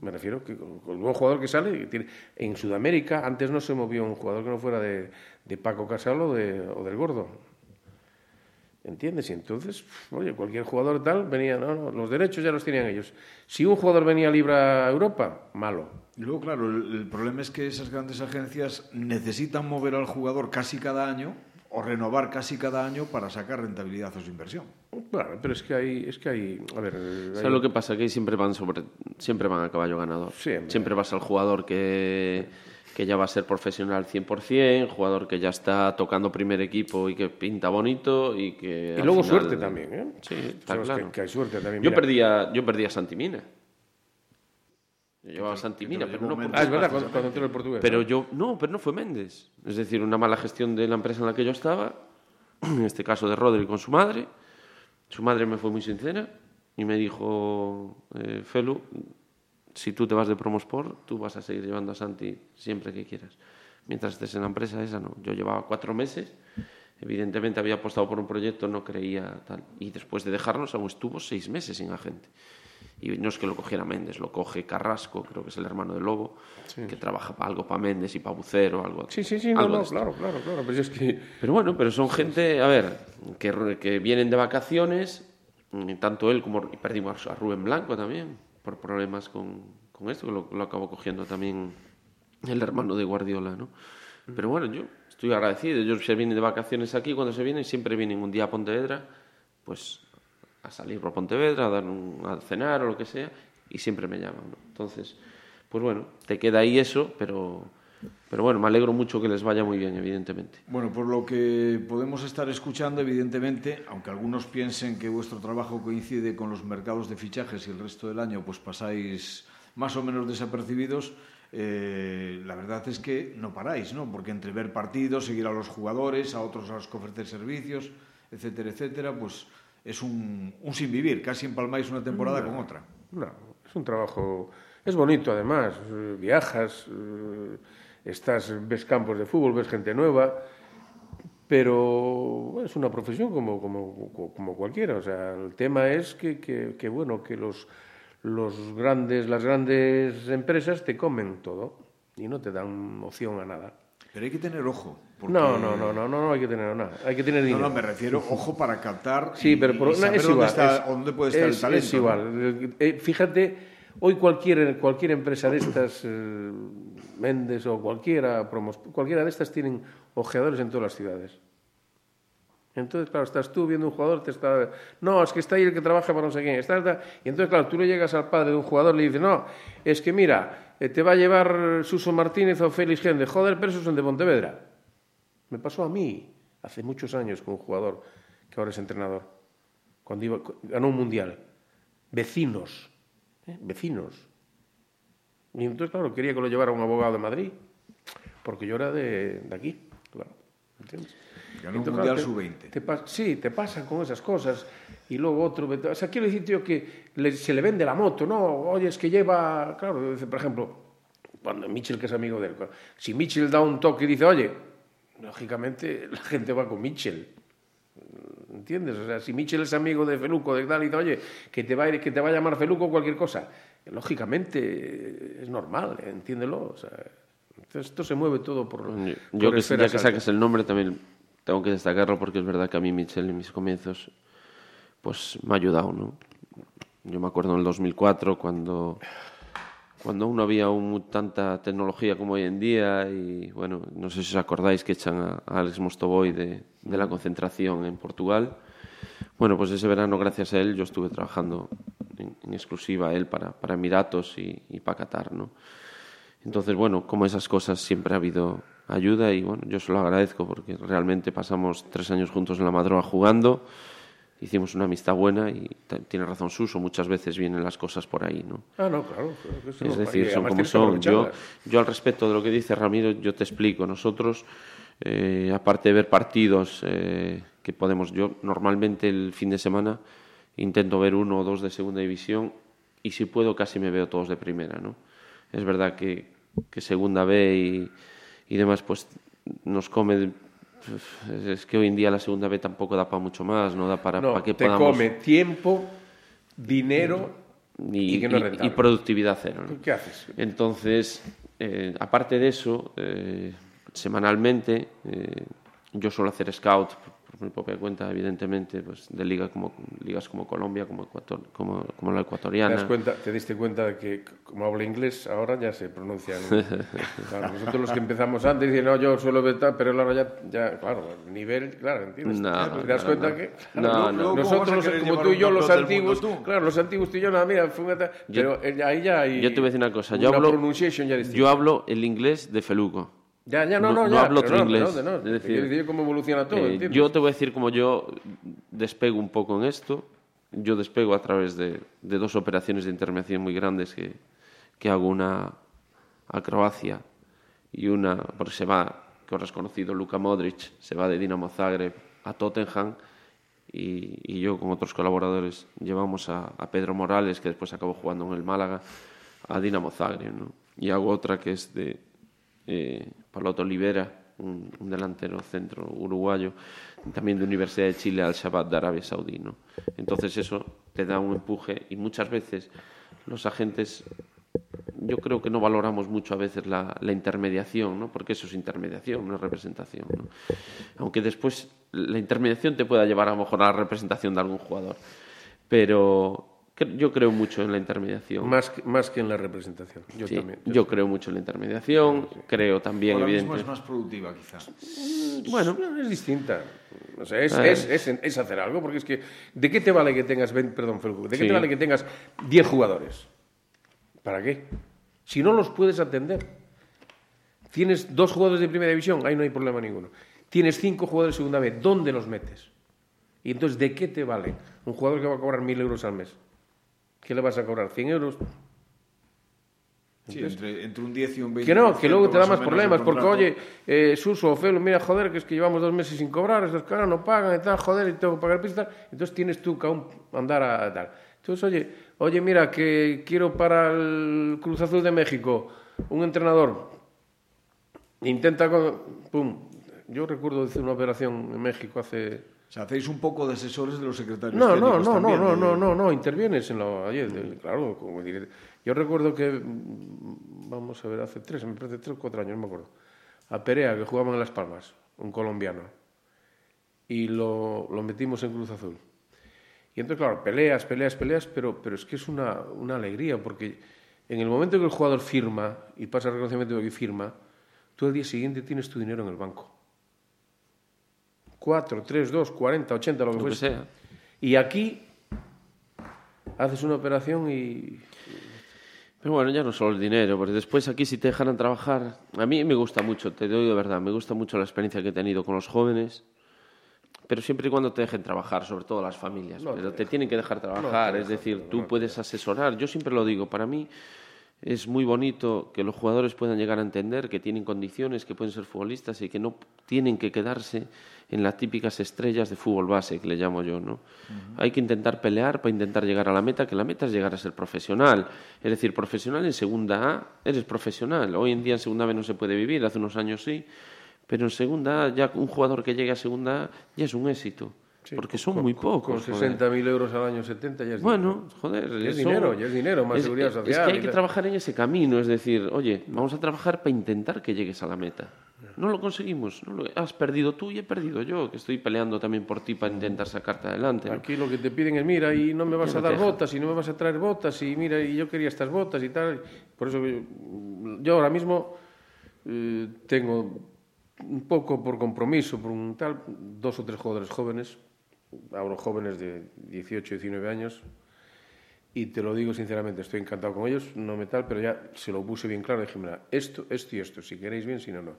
Me refiero que con, nuevo jugador que sale, en Sudamérica antes no se movió un jugador que no fuera de, de Paco Casal o, de, o del Gordo. ¿Entiendes? Y entonces, oye, cualquier jugador tal venía, no, no, los derechos ya los tenían ellos. Si un jugador venía libre a Europa, malo. Y luego, claro, el, problema es que esas grandes agencias necesitan mover al jugador casi cada año o renovar casi cada año para sacar rentabilidad a su inversión. Claro, pero es que hay, es que hay, a ver, hay... ¿sabes lo que pasa? Que siempre van sobre, siempre van a caballo ganador. Siempre, siempre vas al jugador que que ya va a ser profesional 100%, jugador que ya está tocando primer equipo y que pinta bonito y que... Y luego final... suerte también, ¿eh? Sí, está claro. Que, que, hay suerte también. Yo perdía, yo perdía a Santimina. Yo llevaba a Santimina, pero no... Ah, es verdad, cuando, cuando entró el portugués. Pero ¿no? yo... No, pero no fue Méndez. Es decir, una mala gestión de la empresa en la que yo estaba, en este caso de Rodri con su madre. Su madre me fue muy sincera y me dijo, eh, Felu, si tú te vas de Promosport, tú vas a seguir llevando a Santi siempre que quieras. Mientras estés en la empresa, esa no. Yo llevaba cuatro meses, evidentemente había apostado por un proyecto, no creía tal. Y después de dejarnos, aún estuvo seis meses sin agente. Y no es que lo cogiera Méndez, lo coge Carrasco, creo que es el hermano de Lobo, que trabaja para algo para Méndez y para Bucero, algo Sí, sí, sí, no, no, claro, claro, claro, pero es que... Pero bueno, pero son gente, a ver, que, que vienen de vacaciones, mm, tanto él como... Y perdimos a Rubén Blanco también, por problemas con, con esto, que lo, lo acabó cogiendo también el hermano de Guardiola, ¿no? Pero bueno, yo estoy agradecido. Ellos se vienen de vacaciones aquí, cuando se vienen, siempre vienen un día a Pontevedra, pues a salir por Pontevedra, a, dar un, a cenar o lo que sea, y siempre me llaman. Entonces, pues bueno, te queda ahí eso, pero, pero bueno, me alegro mucho que les vaya muy bien, evidentemente. Bueno, por lo que podemos estar escuchando, evidentemente, aunque algunos piensen que vuestro trabajo coincide con los mercados de fichajes y el resto del año, pues pasáis más o menos desapercibidos, eh, la verdad es que no paráis, ¿no? Porque entre ver partidos, seguir a los jugadores, a otros a los que ofrecer servicios, etcétera, etcétera, pues es un, un sin vivir. Casi empalmáis una temporada no, con otra. No, es un trabajo... Es bonito, además. Eh, Viajas, eh, estás, ves campos de fútbol, ves gente nueva, pero es una profesión como, como, como cualquiera. O sea, el tema es que, que, que bueno, que los los grandes, las grandes empresas te comen todo y no te dan opción a nada. Pero hay que tener ojo. Porque... No, no, no, no, no, no hay que tener nada. Hay que tener dinero. No, no, me refiero ojo para captar sí, pero por, y saber es dónde, igual, está, es, dónde puede estar es, el talento. Es igual. Eh, fíjate, hoy cualquier, cualquier empresa de estas, eh, Méndez o cualquiera, promos, cualquiera de estas tienen ojeadores en todas las ciudades. Entonces, claro, estás tú viendo un jugador, te está... No, es que está ahí el que trabaja para no sé quién. Está, está... Y entonces, claro, tú le llegas al padre de un jugador y le dices, no, es que mira, eh, te va a llevar Suso Martínez o Félix Gende. Joder, pero esos son de Pontevedra. Me pasó a mí hace muchos años con un jugador que ahora es entrenador, cuando iba, ganó un mundial. Vecinos, ¿eh? vecinos. Y entonces, claro, quería que lo llevara un abogado de Madrid, porque yo era de, de aquí, claro. ¿Entiendes? Ganó un Mundial Sub-20. Te, sí, te pasan con esas cosas. Y luego otro... O sea, quiero decir, tío, que le, se le vende la moto, ¿no? Oye, es que lleva... Claro, por ejemplo, cuando Mitchell, que es amigo de él, si Mitchell da un toque y dice, oye, lógicamente la gente va con Mitchell. ¿Entiendes? O sea, si Mitchell es amigo de Feluco, de tal y tal, oye, que te va a, ir, que te va a llamar Feluco o cualquier cosa, lógicamente es normal, entiéndelo. O sea, esto se mueve todo por. Yo, yo que ya que saques el nombre también tengo que destacarlo porque es verdad que a mí Michel en mis comienzos pues me ha ayudado, ¿no? Yo me acuerdo en el 2004 cuando cuando aún no había tanta tecnología como hoy en día y bueno, no sé si os acordáis que echan a, a Alex Mostovoy de, de, la concentración en Portugal. Bueno, pues ese verano gracias a él yo estuve trabajando en, en exclusiva a él para, para Emiratos y, y para Qatar, ¿no? Entonces, bueno, como esas cosas siempre ha habido ayuda y bueno, yo se lo agradezco porque realmente pasamos tres años juntos en la Madroa jugando, hicimos una amistad buena y tiene razón Suso, muchas veces vienen las cosas por ahí, ¿no? Ah, no, claro. claro es decir, son como son. Yo, yo al respecto de lo que dice Ramiro, yo te explico. Nosotros, eh, aparte de ver partidos eh, que podemos, yo normalmente el fin de semana intento ver uno o dos de segunda división y si puedo casi me veo todos de primera, ¿no? Es verdad que, que segunda B y, y demás, pues nos come. Es que hoy en día la segunda B tampoco da para mucho más, no da para, no, para que te podamos. come tiempo, dinero y, y, que no y, y productividad cero. ¿no? ¿Qué haces? Entonces, eh, aparte de eso, eh, semanalmente eh, yo suelo hacer scout mi propia cuenta, evidentemente, pues de liga como, ligas como Colombia, como, Ecuator, como, como la ecuatoriana. ¿Te, das cuenta, ¿Te diste cuenta de que, como habla inglés, ahora ya se pronuncia? claro, nosotros los que empezamos antes dicen, no, yo suelo vetar, pero ahora ya, ya, claro, nivel, claro, ¿entiendes? No, ¿Te das no, cuenta no. que? No, no. Nosotros, como tú y yo, los antiguos, claro, los antiguos tú y yo, nada, mira, fue una pero yo, ahí ya hay. Yo te voy a decir una cosa, yo, hablo, yo hablo el inglés de Feluco. Ya, ya, no, no, no ya, hablo otro no, inglés. No, no, es decir, decir cómo evoluciona todo, eh, yo te voy a decir cómo yo despego un poco en esto. Yo despego a través de, de dos operaciones de intervención muy grandes que, que hago una a Croacia y una, porque se va, que ahora has conocido, Luka Modric, se va de Dinamo Zagreb a Tottenham y, y yo con otros colaboradores llevamos a, a, Pedro Morales, que después acabó jugando en el Málaga, a Dinamo Zagreb. ¿no? Y hago otra que es de eh, Paloto Olivera, un, delantero centro uruguayo, también de Universidad de Chile al Shabbat de Arabia Saudí. Entonces eso te da un empuje y muchas veces los agentes yo creo que no valoramos mucho a veces la, intermediación, ¿no? porque eso es intermediación, no es representación. Aunque después la intermediación te pueda llevar a lo mejor a la representación de algún jugador. Pero yo creo mucho en la intermediación. Más que, más que en la representación. Yo Sí, también. yo creo mucho en la intermediación, creo también, Ahora mismo evidente. es más productiva, quizá. Bueno, es distinta. O sea, es, Ah. es, es, es hacer algo, porque es que, ¿de qué te vale que tengas, 20 perdón, Felco, ¿de qué Sí. te vale que tengas 10 jugadores? ¿Para qué? Si no los puedes atender. Tienes dos jugadores de primera división, ahí no hay problema ninguno. Tienes cinco jugadores de segunda B, ¿dónde los metes? Y entonces, ¿de qué te vale un jugador que va a cobrar 1.000 euros al mes? ¿Qué le vas a cobrar? ¿100 euros? Sí, entre, entre un 10 y un 20. Que no, que luego te da más problemas, porque oye, eh, Suso o Felo, mira, joder, que es que llevamos dos meses sin cobrar, estos caras no pagan y tal, joder, y tengo que pagar pista, entonces tienes tú que aún andar a tal. Entonces, oye, oye, mira, que quiero para el Cruz Azul de México un entrenador, intenta con... Pum, yo recuerdo hacer una operación en México hace... O sea, hacéis un poco de asesores de los secretarios No, no, técnicos no, no, también, no, de- no, no, no, intervienes en lo ayer, del- claro, como diré. Yo recuerdo que, mm, vamos a ver, hace tres, me parece tres o cuatro años, no me acuerdo, a Perea, que jugaban en Las Palmas, un colombiano, y lo, lo metimos en Cruz Azul. Y entonces, claro, peleas, peleas, peleas, pero, pero es que es una, una alegría, porque en el momento que el jugador firma y pasa el reconocimiento de que firma, tú al día siguiente tienes tu dinero en el banco. Cuatro, tres, dos, cuarenta, ochenta, lo que Lo que fuese. sea. Y aquí haces una operación y... Pero bueno, ya no solo el dinero, porque después aquí si te dejaran trabajar, a mí me gusta mucho, te doy de verdad, me gusta mucho la experiencia que he tenido con los jóvenes, pero siempre y cuando te dejen trabajar, sobre todo las familias, No pero te te tienen que dejar trabajar, es decir, no, tú puedes asesorar, yo siempre lo digo, para mí es muy bonito que los jugadores puedan llegar a entender que tienen condiciones, que pueden ser futbolistas y que no tienen que quedarse en las típicas estrellas de fútbol base, que le llamo yo, ¿no? Hay que intentar pelear para intentar llegar a la meta, que la meta es llegar a ser profesional. Es decir, profesional en segunda A, eres profesional. Hoy en día en segunda B no se puede vivir, hace unos años sí, pero en segunda A ya un jugador que llegue a segunda A ya es un éxito, porque son con- muy pocos. Con joder. 60.000 euros al año, 70 ya es Bueno, joder, Ya es eso- dinero, ya es dinero, más seguridad es- social Es que hay que trabajar en ese camino, es decir, oye, vamos a trabajar para intentar que llegues a la meta. No lo conseguimos, no lo- has perdido tú y he perdido yo, que estoy peleando también por ti para intentar sacarte adelante. ¿no? Aquí lo que te piden es, mira, y no me vas a dar botas, y no me vas a traer botas, y mira, y yo quería estas botas y tal. Por eso yo, yo ahora mismo eh, tengo un poco por compromiso, por un tal, dos o tres jugadores jóvenes, ahora jóvenes de 18, 19 años, y te lo digo sinceramente, estoy encantado con ellos, no me tal, pero ya se lo puse bien claro, dije, mira, esto, esto y esto, si queréis bien, si no, no.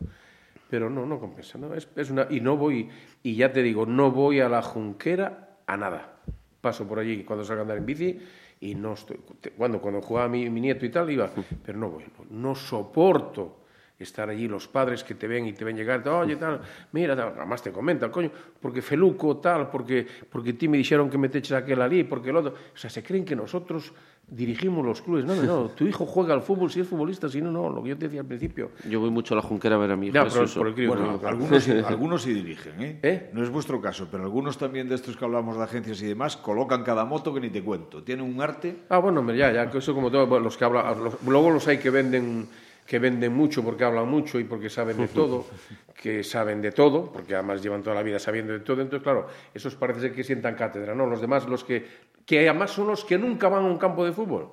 Pero no, no compensa, no, es, es una, y no voy, y ya te digo, no voy a la junquera a nada. Paso por allí cuando salgo a andar en bici y no estoy, cuando, cuando jugaba mi, mi nieto y tal, iba, pero no voy, no, no soporto estar allí los padres que te ven y te ven llegar, oye, tal, mira, tal, además te comentan, coño, porque Feluco, tal, porque, porque ti me dijeron que me te eches aquel allí, porque el otro, o sea, se creen que nosotros dirigimos los clubes, no, no, no, tu hijo juega al fútbol si es futbolista, si no, no, lo que yo te decía al principio. Yo voy mucho a la Junquera a ver a mi hijo. Ya, pero eso. por el crío, Bueno, no, algunos, algunos sí dirigen, ¿eh? ¿Eh? No es vuestro caso, pero algunos también de estos que hablamos de agencias y demás colocan cada moto que ni te cuento. Tienen un arte. Ah, bueno, ya, ya, que eso como todo, bueno, los que hablan, luego los hay que venden, que venden mucho porque hablan mucho y porque saben de todo, que saben de todo, porque además llevan toda la vida sabiendo de todo, entonces, claro, esos parece ser que sientan cátedra, ¿no? Los demás, los que, que además son los que nunca van a un campo de fútbol,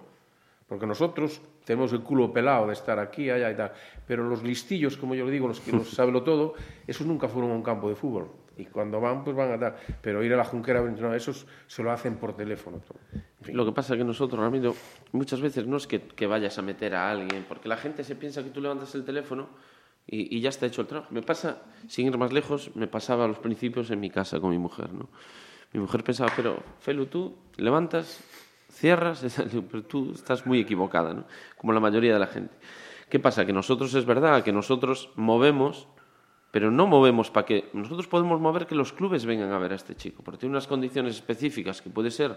porque nosotros tenemos el culo pelado de estar aquí, allá y tal, pero los listillos, como yo le digo, los que nos saben todo, esos nunca fueron a un campo de fútbol, y cuando van, pues van a dar, pero ir a la junquera, no, esos se lo hacen por teléfono. Lo que pasa es que nosotros, Ramiro, muchas veces no es que, vayas a meter a alguien, porque la gente se piensa que tú levantas el teléfono y, y ya está hecho el trabajo. Me pasa, sin ir más lejos, me pasaba a los principios en mi casa con mi mujer, ¿no? Mi mujer pensaba, pero Felu, tú levantas, cierras, pero tú estás muy equivocada, ¿no? Como la mayoría de la gente. ¿Qué pasa? Que nosotros es verdad que nosotros movemos pero no movemos para que nosotros podemos mover que los clubes vengan a ver a este chico, porque tiene unas condiciones específicas que puede ser,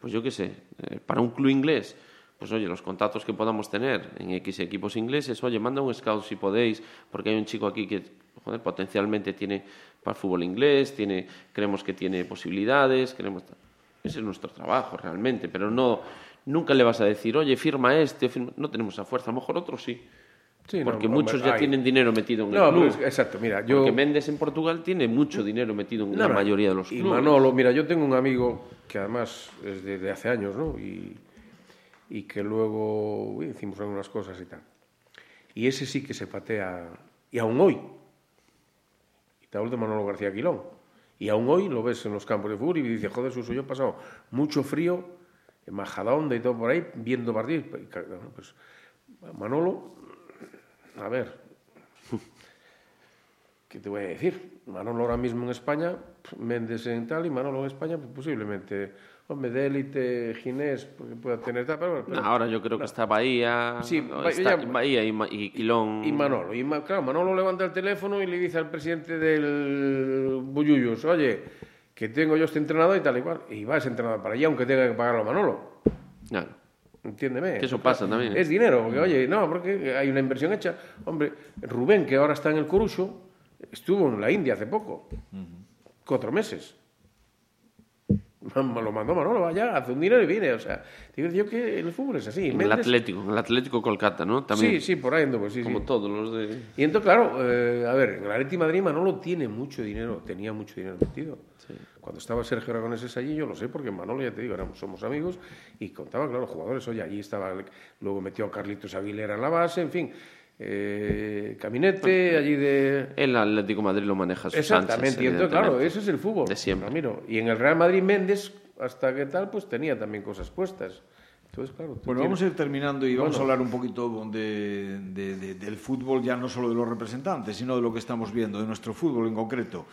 pues yo qué sé, eh, para un club inglés, pues oye, los contactos que podamos tener en X equipos ingleses, oye, manda un scout si podéis, porque hay un chico aquí que potencialmente tiene para el fútbol inglés, tiene, creemos que tiene posibilidades, tal. Ese es nuestro trabajo realmente, pero no nunca le vas a decir, oye, firma este, no tenemos esa fuerza, a lo mejor otros sí. Sí, porque no, muchos ya hay. tienen dinero metido en No, el club. exacto, mira, yo... Porque Méndez en Portugal tiene mucho dinero metido en la No, mayoría de los y clubes. Manolo, mira, yo tengo un amigo que además es de, de hace años, ¿no? Y, y que luego uy, hicimos algunas cosas y tal. Y ese sí que se patea, y aún hoy. Y te hablo de Manolo García Quilón. Y aún hoy lo ves en los campos de fútbol y dice, joder, Suso, yo he pasado mucho frío en Majadahonda y todo por ahí, viendo partidos. Y, Pues Manolo, a ver, ¿Qué te voy a decir? Manolo ahora mismo en España, Méndez en tal y Manolo en España, pues posiblemente, hombre, de élite, Ginés, porque pueda tener tal, pero, pero- No, ahora yo creo que está Bahía, Sí, no, Bahía- está ya- Bahía y, y Quilón. y Manolo. Y claro, Manolo levanta el teléfono y le dice al presidente del Bulluyus, oye, que tengo yo este entrenador y tal y cual. Y va ese entrenador para allá, aunque tenga que pagarlo a Manolo. Claro. Entiéndeme. Que eso pasa también. Es dinero, porque oye, no, porque hay una inversión hecha. Hombre, Rubén, que ahora está en el Corucho, estuvo en la India hace poco, cuatro meses. Me lo mandó Manolo, vaya, hace un dinero y viene. O sea, digo yo que el fútbol es así. En el Atlético, en el Atlético Colcata, ¿no? También, Sí, sí, por ahí ando, pues sí, como sí. todos los de... Y entonces, claro, eh, a ver, en el Atleti Madrid Manolo tiene mucho dinero, tenía mucho dinero metido. Cuando estaba Sergio Aragoneses allí, yo lo sé, porque Manolo, ya te digo, éramos, somos amigos, y contaba, claro, los jugadores, oye, allí estaba, luego metió a Carlitos Aguilera en la base, en fin, eh, Caminete, allí de... El Atlético de Madrid lo maneja Sánchez, Exactamente, y entonces, claro, ese es el fútbol, De siempre. Ramiro. Y en el Real Madrid Méndez, hasta que tal, pues tenía también cosas puestas. Entonces, claro, Bueno, tienes- vamos a ir terminando y vamos a hablar un poquito de, de- de- del fútbol, ya no solo de los representantes, sino de lo que estamos viendo, de nuestro fútbol en concreto.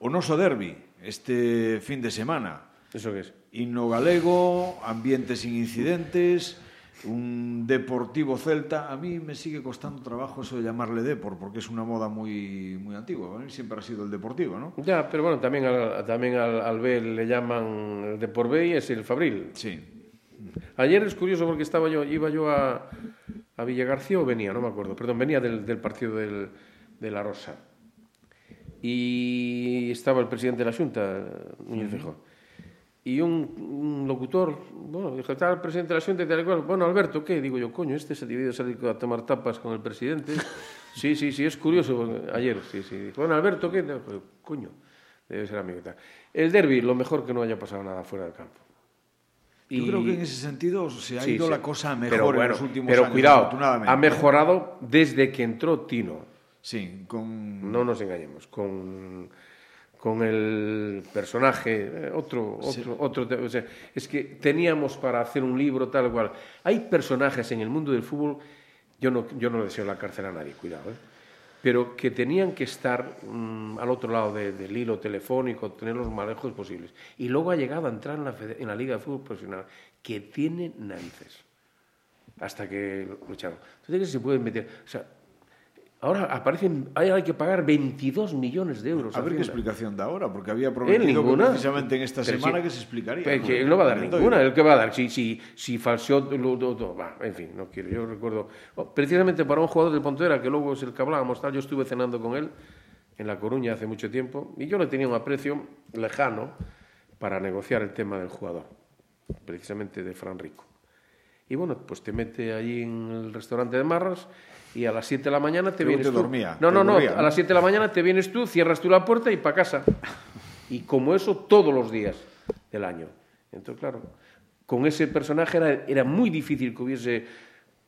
Onoso Derby, este fin de semana. ¿Eso qué es? Himno galego, ambiente sin incidentes, un deportivo celta. A mí me sigue costando trabajo eso de llamarle depor, porque es una moda muy, muy antigua. Siempre ha sido el deportivo, ¿no? Ya, pero bueno, también al, también al, al B le llaman el de por B y es el Fabril. Sí. Ayer es curioso porque estaba yo, iba yo a, a Villagarcía o venía, no me acuerdo, perdón, venía del, del partido del, de La Rosa. Y estaba el presidente de la Junta, Núñez Feijóo. Y un, un locutor, bueno, dijo, está el presidente de la Junta y tal cual. Bueno, Alberto, ¿qué? Digo yo, coño, este se ha dedicado a tomar tapas con el presidente. Sí, sí, sí, es curioso. Ayer, sí, sí. Dijo, bueno, Alberto, ¿qué? Digo, coño, debe ser amigo tal. El derby, lo mejor que no haya pasado nada fuera del campo. Yo creo que en ese sentido se ha Sí, ido sí. la cosa mejor pero en los últimos pero años, cuidado, afortunadamente. ha mejorado desde que entró Tino. Sí, con... No nos engañemos, con, con el personaje, eh, otro, otro, otro, te- o sea, es que teníamos para hacer un libro tal cual. Hay personajes en el mundo del fútbol, yo no, yo no deseo la cárcel a nadie, cuidado, ¿eh? pero que tenían que estar mm, al otro lado de- del hilo telefónico, tener los más lejos posibles. Y luego ha llegado a entrar en la, en la Liga de Fútbol Profesional, que tiene narices, hasta que lo echaron. Entonces, ¿qué se pueden meter? O sea, ahora aparecen, hay, que pagar 22 millones de euros. A ver qué Hacienda. explicación da ahora, porque había prometido que precisamente en esta Pero semana sí. que se explicaría. Que ¿no? va a dar ninguna. ¿El qué va a dar? Si, si, si falseó... lo- lo- lo- va, en fin, no quiero. Yo recuerdo... oh, precisamente para un jugador del Pontevedra, que luego es el que hablábamos, tal, yo estuve cenando con él en La Coruña hace mucho tiempo y yo le tenía un aprecio lejano para negociar el tema del jugador, precisamente de Fran Rico. Y bueno, pues te mete allí en el restaurante de Marras y a las 7 de la mañana te Creo vienes que tú. dormía, no, te no, no, a las 7 de la mañana te vienes tú, cierras tú la puerta y para casa. Y como eso todos los días del año. Entonces, claro, con ese personaje era, era muy difícil que hubiese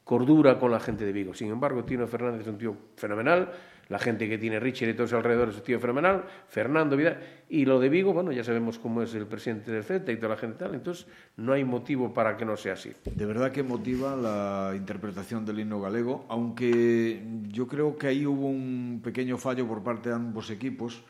cordura con la gente de Vigo. Sin embargo, Tino Fernández es un tío fenomenal, la gente que tiene Richard y todos alrededor es un tío fenomenal, Fernando Vidal, y lo de Vigo, bueno, ya sabemos cómo es el presidente del Celta y toda la gente tal, entonces no hay motivo para que no sea así. De verdad que motiva la interpretación del himno galego, aunque yo creo que ahí hubo un pequeño fallo por parte de ambos equipos,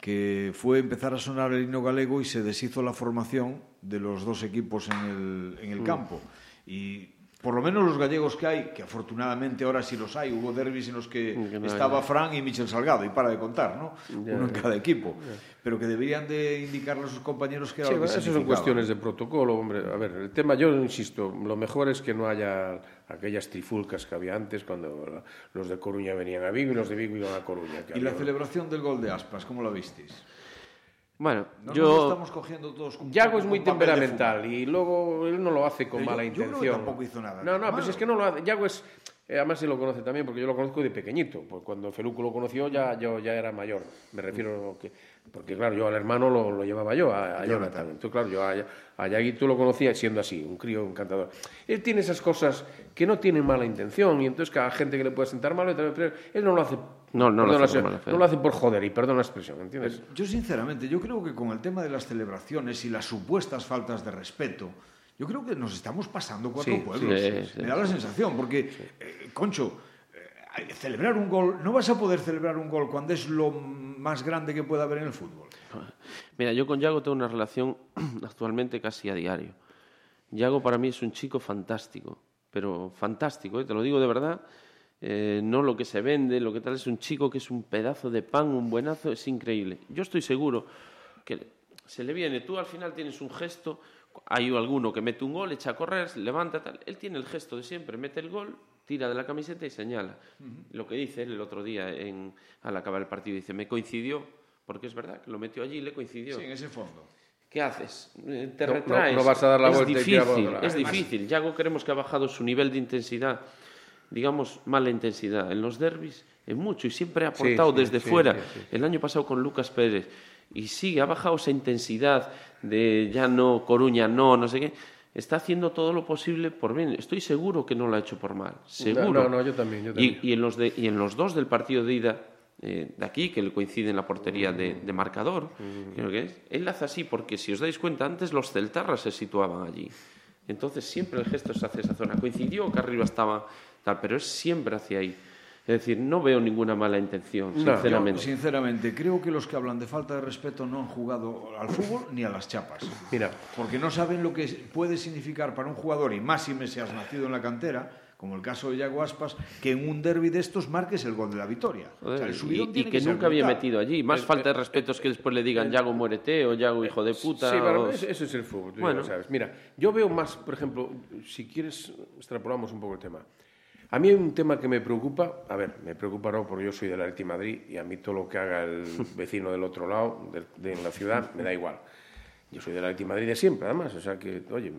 que fue empezar a sonar el himno galego y se deshizo la formación de los dos equipos en el, en el mm. campo. Y por lo menos os gallegos que hai, que afortunadamente ahora si los hai, hubo derbis en los que no estaba haya. Fran e Michel Salgado, e para de contar, ¿no? Ya, Uno en cada equipo. Pero que deberían de indicarle a sus compañeros que era sí, lo que Esas son cuestiones de protocolo, hombre. A ver, el tema, yo insisto, lo mejor es que no haya aquellas trifulcas que había antes cuando los de Coruña venían a Vigo y los de Vigo iban a Coruña. Que ¿Y había... la celebración del gol de Aspas, cómo la visteis? Bueno, No yo... nos estamos cogiendo todos con- Yago es muy temperamental y luego él no lo hace con Pero yo- mala yo creo que intención. tampoco hizo nada No, no, malo. pues es que no lo hace. Yago es. eh, además se lo conoce también porque yo lo conozco de pequeñito. Pues cuando Feluco lo conoció ya yo ya era mayor. Me refiero que. Porque claro, yo al hermano lo, lo llevaba yo, a, a Jonathan. Entonces, claro, yo a, a Yaguito lo conocía siendo así, un crío encantador. Él tiene esas cosas que no tienen mala intención y entonces cada gente que le puede sentar mal, él no lo hace. No, no lo hace no lo hace por joder y perdona la expresión, ¿entiendes? Yo sinceramente, yo creo que con el tema de las celebraciones y las supuestas faltas de respeto, yo creo que nos estamos pasando cuatro Sí, pueblos. sí, sí. Me da la sensación, porque, eh, Concho, eh, celebrar un gol, no vas a poder celebrar un gol cuando es lo más grande que pueda haber en el fútbol. Mira, yo con Yago tengo una relación actualmente casi a diario. Yago para mí es un chico fantástico, pero fantástico, ¿eh? te lo digo de verdad. Eh, no lo que se vende, lo que tal, es un chico que es un pedazo de pan, un buenazo, es increíble. Yo estoy seguro que se le viene, tú al final tienes un gesto, hay alguno que mete un gol, echa a correr, levanta, tal. Él tiene el gesto de siempre, mete el gol, tira de la camiseta y señala. Lo que dice él el otro día en, al acabar el partido, dice, me coincidió, porque es verdad que lo metió allí y le coincidió. Sí, en ese fondo. ¿Qué haces? Eh, Te No- no- retraes. no vas a dar la es vuelta y difícil, por otra. Es difícil. Yago creemos que ha bajado su nivel de intensidad, digamos, mala intensidad en los derbis, en mucho, y siempre ha Sí, aportado sí, desde sí, fuera. sí, sí. El año pasado con Lucas Pérez. Y sigue, ha bajado esa intensidad de ya no, Coruña no, no sé qué. Está haciendo todo lo posible por bien. Estoy seguro que no lo ha hecho por mal. Seguro. no, no, yo también, yo Y- también. Y, en, los de, y en los dos del partido de ida, eh, de aquí, que le coincide en la portería de, de marcador, creo que es, él hace así porque, si os dais cuenta, antes los celtarras se situaban allí. Entonces siempre el gesto es hacia esa zona. Coincidió que arriba estaba tal, pero es siempre hacia ahí. Es decir, no veo ninguna mala intención, No, Yo, sinceramente. sinceramente, creo que los que hablan de falta de respeto no han jugado al fútbol ni a las chapas. Mira, Porque no saben lo que puede significar para un jugador, y más si me seas nacido en la cantera, como el caso de Yago Aspas, que en un derby de estos marques el gol de la victoria. O sea, el y, y que, nunca había brutal. metido allí. Más falta de respeto es que después le digan Yago muérete o Yago hijo de puta. Sí, o- eso, es el fútbol, Bueno. lo sabes. Mira, yo veo más, por ejemplo, si quieres, extrapolamos un poco el tema. A mí hay un tema que me preocupa, a ver, me preocupa no, porque yo soy del Atleti Madrid y a mí todo lo que haga el vecino del otro lado, de, la ciudad, me da igual. Yo soy del Atleti Madrid de siempre, además, o sea que, oye,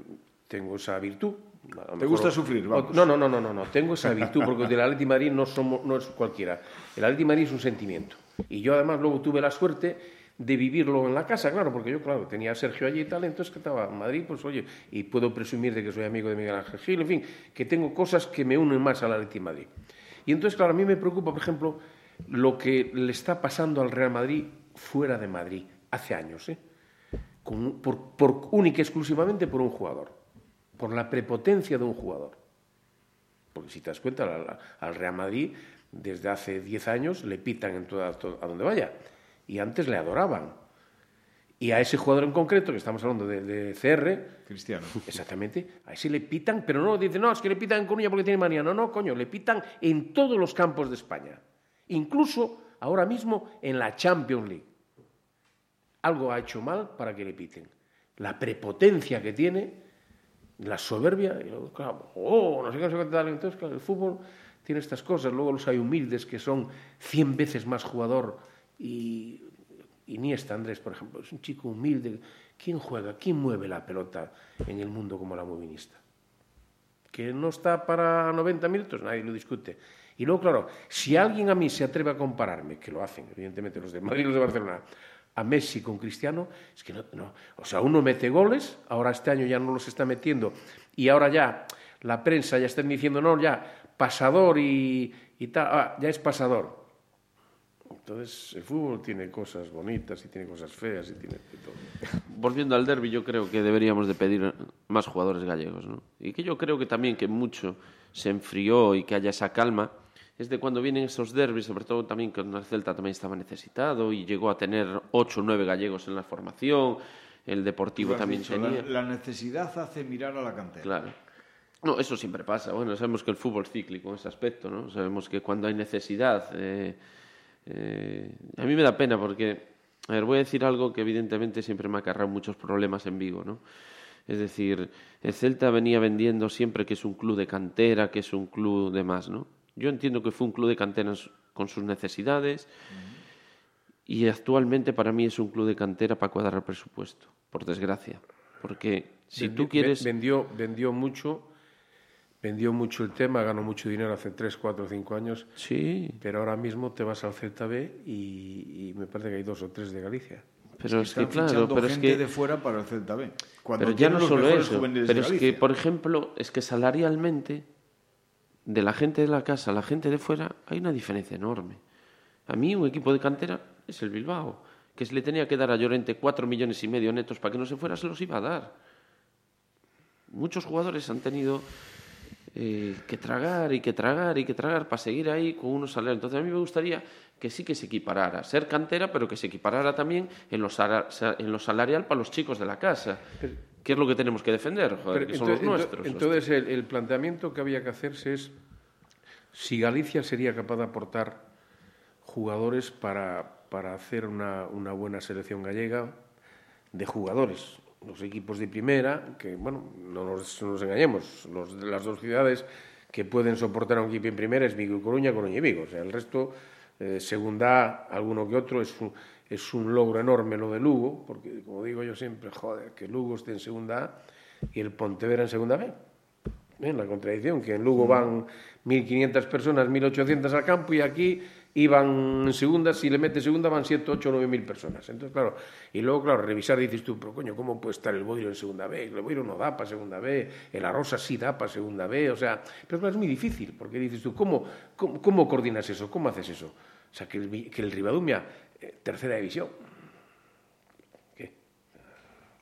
tengo esa virtud. Lo Te gusta sufrir, vamos. No, no, no, no, no, no, tengo esa virtud, porque del Atleti Madrid no, somos, no es cualquiera. El Atleti Madrid es un sentimiento. Y yo además luego tuve la suerte de vivirlo en la casa, claro, porque yo, claro, tenía a Sergio allí y tal, entonces que estaba en Madrid, pues oye, y puedo presumir de que soy amigo de Miguel Ángel Gil, en fin, que tengo cosas que me unen más al Atleti Madrid. Y entonces, claro, a mí me preocupa, por ejemplo, lo que le está pasando al Real Madrid fuera de Madrid, hace años, ¿eh? Por, por única y exclusivamente por un jugador, por la prepotencia de un jugador. Porque si te das cuenta, al, al Real Madrid desde hace 10 años le pitan en toda, to- a donde vaya. Y antes le adoraban. Y a ese jugador en concreto, que estamos hablando de, de CR, Cristiano. exactamente, a ese le pitan, pero no dicen, no, es que le pitan en Coruña porque tiene manía. No, no, coño, le pitan en todos los campos de España. Incluso ahora mismo en la Champions League. Algo ha hecho mal para que le piten. La prepotencia que tiene, la soberbia, y luego, claro, oh, no sé qué, no sé qué tal. Entonces, claro, el fútbol tiene estas cosas. Luego los hay humildes que son 100 veces más jugador. Y Iniesta, Andrés, por ejemplo, es un chico humilde. ¿Quién juega? ¿Quién mueve la pelota en el mundo como la movinista? que no está para 90 minutos, nadie lo discute. Y luego, claro, si alguien a mí se atreve a compararme, que lo hacen, evidentemente, los de Madrid y los de Barcelona, a Messi con Cristiano, es que no, no. O sea, uno mete goles, ahora este año ya no los está metiendo, y ahora ya la prensa ya está diciendo, no, ya, pasador y, y tal, ah, ya es pasador. Entonces, el fútbol tiene cosas bonitas y tiene cosas feas y tiene de todo. volviendo al derby, yo creo que deberíamos de pedir más jugadores gallegos, ¿no? Y que yo creo que también que mucho se enfrió y que haya esa calma es de cuando vienen esos derbis, sobre todo también que el Celta también estaba necesitado y llegó a tener ocho o nueve gallegos en la formación, el Deportivo también dicho, tenía. La, la necesidad hace mirar a la cantera. Claro. No, eso siempre pasa. Bueno, sabemos que el fútbol es cíclico en ese aspecto, ¿no? Sabemos que cuando hay necesidad... eh, eh, a mí me da pena porque, a ver, voy a decir algo que evidentemente siempre me ha acarreado muchos problemas en Vigo, ¿no? Es decir, el Celta venía vendiendo siempre que es un club de cantera, que es un club de más, ¿no? Yo entiendo que fue un club de cantera con sus necesidades y actualmente para mí es un club de cantera para cuadrar el presupuesto, por desgracia. Porque si tú quieres... Vendió, vendió mucho, vendió mucho el tema, ganó mucho dinero hace 3, 4, 5 años, Sí, pero ahora mismo te vas al Celta B y, y me parece que hay dos o tres de Galicia. pero es que, claro, pero es gente que... de fuera para el Celta B. Cuando Pero ya no los solo eso, pero es que, por ejemplo, es que salarialmente, de la gente de la casa a la gente de fuera, hay una diferencia enorme. A mí un equipo de cantera es el Bilbao, que se le tenía que dar a Llorente cuatro millones y medio netos para que no se fuera, se los iba a dar. Muchos jugadores han tenido eh, que tragar y que tragar y que tragar para seguir ahí con unos salarios. Entonces a mí me gustaría que sí que se equiparara, ser cantera, pero que se equiparara también en lo, en lo salarial para los chicos de la casa. ¿Qué es lo que tenemos que defender? Joder, Pero que son los ento- ento- nuestros. Entonces, el, el planteamiento que había que hacerse es si Galicia sería capaz de aportar jugadores para, para hacer una, una buena selección gallega de jugadores. Los equipos de primera, que, bueno, no nos, no nos engañemos, los, las dos ciudades que pueden soportar a un equipo en primera es Vigo y Coruña, Coruña y Vigo. O sea, el resto, eh, segunda, alguno que otro, es un, es un logro enorme lo de Lugo, porque, como digo yo siempre, joder, que Lugo esté en segunda A y el Pontevedra en segunda B. ¿eh? la contradicción, que en Lugo van 1.500 personas, 1.800 al campo y aquí iban en segunda, si le metes segunda van 7, 8, 9.000 personas. Entonces, claro, y luego, claro, revisar dices tú, pero coño, ¿cómo puede estar el Boiro en segunda B? El Boiro no da para segunda B, el Arrosa sí da para segunda B, o sea, pero es muy difícil, porque dices tú, ¿cómo, cómo, cómo coordinas eso? ¿Cómo haces eso? O sea, que el, que el Ribadumia, eh, tercera división.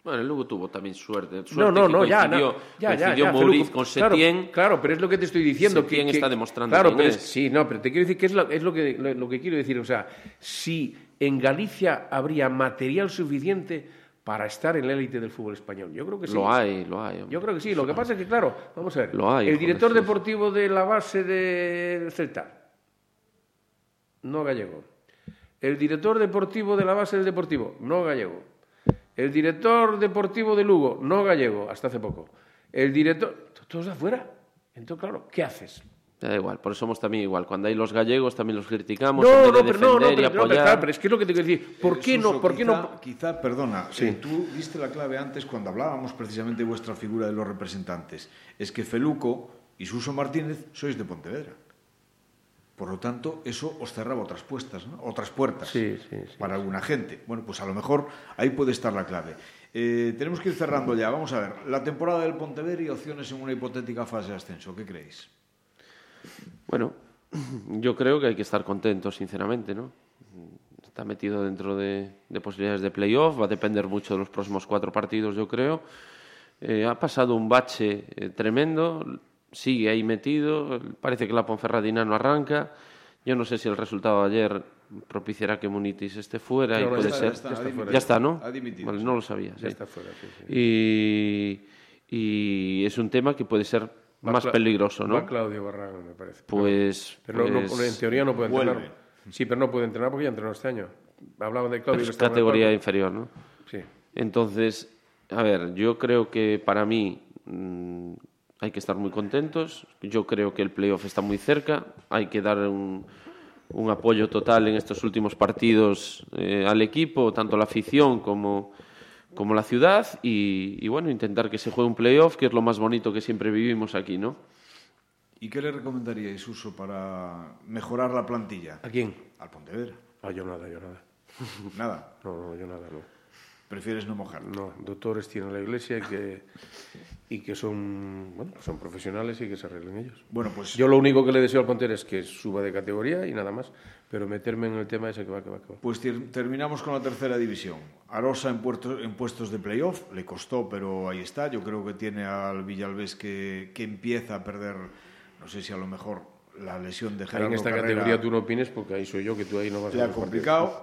Bueno, el Lugo tuvo también suerte. No, suerte no, que no, ya, no, ya, ya, con Setién. Claro, pero es lo que te estoy diciendo. Setién que, está demostrando Claro, pero es- es. sí, no, pero te quiero decir que es, lo, que, lo, lo que quiero decir. O sea, si en Galicia habría material suficiente para estar en la élite del fútbol español. Yo creo que sí. Lo hay, lo hay. hombre. Yo creo que sí. Lo que pasa es que, claro, vamos a ver. Lo hay, el director deportivo de la base de Celta, no gallego. El director deportivo de la base del Deportivo, no gallego. El director deportivo de Lugo, no gallego, hasta hace poco. El director. Todos de afuera. Entonces, claro, ¿qué haces? Da igual, por eso somos también igual. Cuando hay los gallegos también los criticamos. No, no, pero no, no, pero, no, pero, claro, pero es que es lo que te quiero decir. ¿Por Eh, qué Suso, no? ¿Por qué quizá, no? Quizá, perdona, eh, tú diste la clave antes cuando hablábamos precisamente de vuestra figura de los representantes. Es que Feluco y Suso Martínez sois de Pontevedra. Por lo tanto, eso os cerraba otras puestas, ¿no? otras puertas Sí, sí, sí, para alguna gente. Bueno, pues a lo mejor ahí puede estar la clave. Eh, tenemos que ir cerrando ya. Vamos a ver, la temporada del Pontevedra y opciones en una hipotética fase de ascenso. ¿Qué creéis? Bueno, yo creo que hay que estar contentos, sinceramente, ¿no? Está metido dentro de, de posibilidades de playoff, va a depender mucho de los próximos cuatro partidos, yo creo. Eh, ha pasado un bache eh, tremendo, sigue ahí metido, parece que la Ponferradina no arranca. Yo no sé si el resultado de ayer propiciará que Munitis esté fuera y ya ser. está, ya está fuera. Ya está, ¿no? Ha dimitido, Vale, sí. no lo sabía. Ya sí. está fuera, sí, sí. Y, y es un tema que puede ser Va más Cla- peligroso, ¿no? Va Claudio Barragán, me parece. Pues, Pero no- pues- en teoría no puede entrenar. Sí, pero no puede entrenar porque ya entrenó este año. Hablaban de Claudio. pero es categoría inferior, ¿no? Sí. Entonces, a ver, yo creo que para mí mm, hay que estar muy contentos. Yo creo que el playoff está muy cerca. Hay que dar un, un apoyo total en estos últimos partidos eh, al equipo, tanto la afición como, como la ciudad. Y, y, bueno, intentar que se juegue un playoff, que es lo más bonito que siempre vivimos aquí, ¿no? ¿Y qué le recomendaríais, Uso, para mejorar la plantilla? ¿A quién? Al Pontevedra. Ah, yo nada, yo nada. Nada. No, no, yo nada, no. Prefieres no mojar. No, doctores tiene la iglesia y que, y que son, bueno, son profesionales y que se arreglen ellos. Bueno, pues Yo lo único que le deseo al Ponter es que suba de categoría y nada más, pero meterme en el tema ese que va, que va, que va. Pues ter- terminamos con la tercera división. Arosa en, puerto- en puestos de playoff, le costó, pero ahí está. Yo creo que tiene al Villalbés que, que empieza a perder, no sé si a lo mejor la lesión de Gerardo en esta Carrera categoría tú no opines porque ahí soy yo, que tú ahí no vas le a ha ver complicado.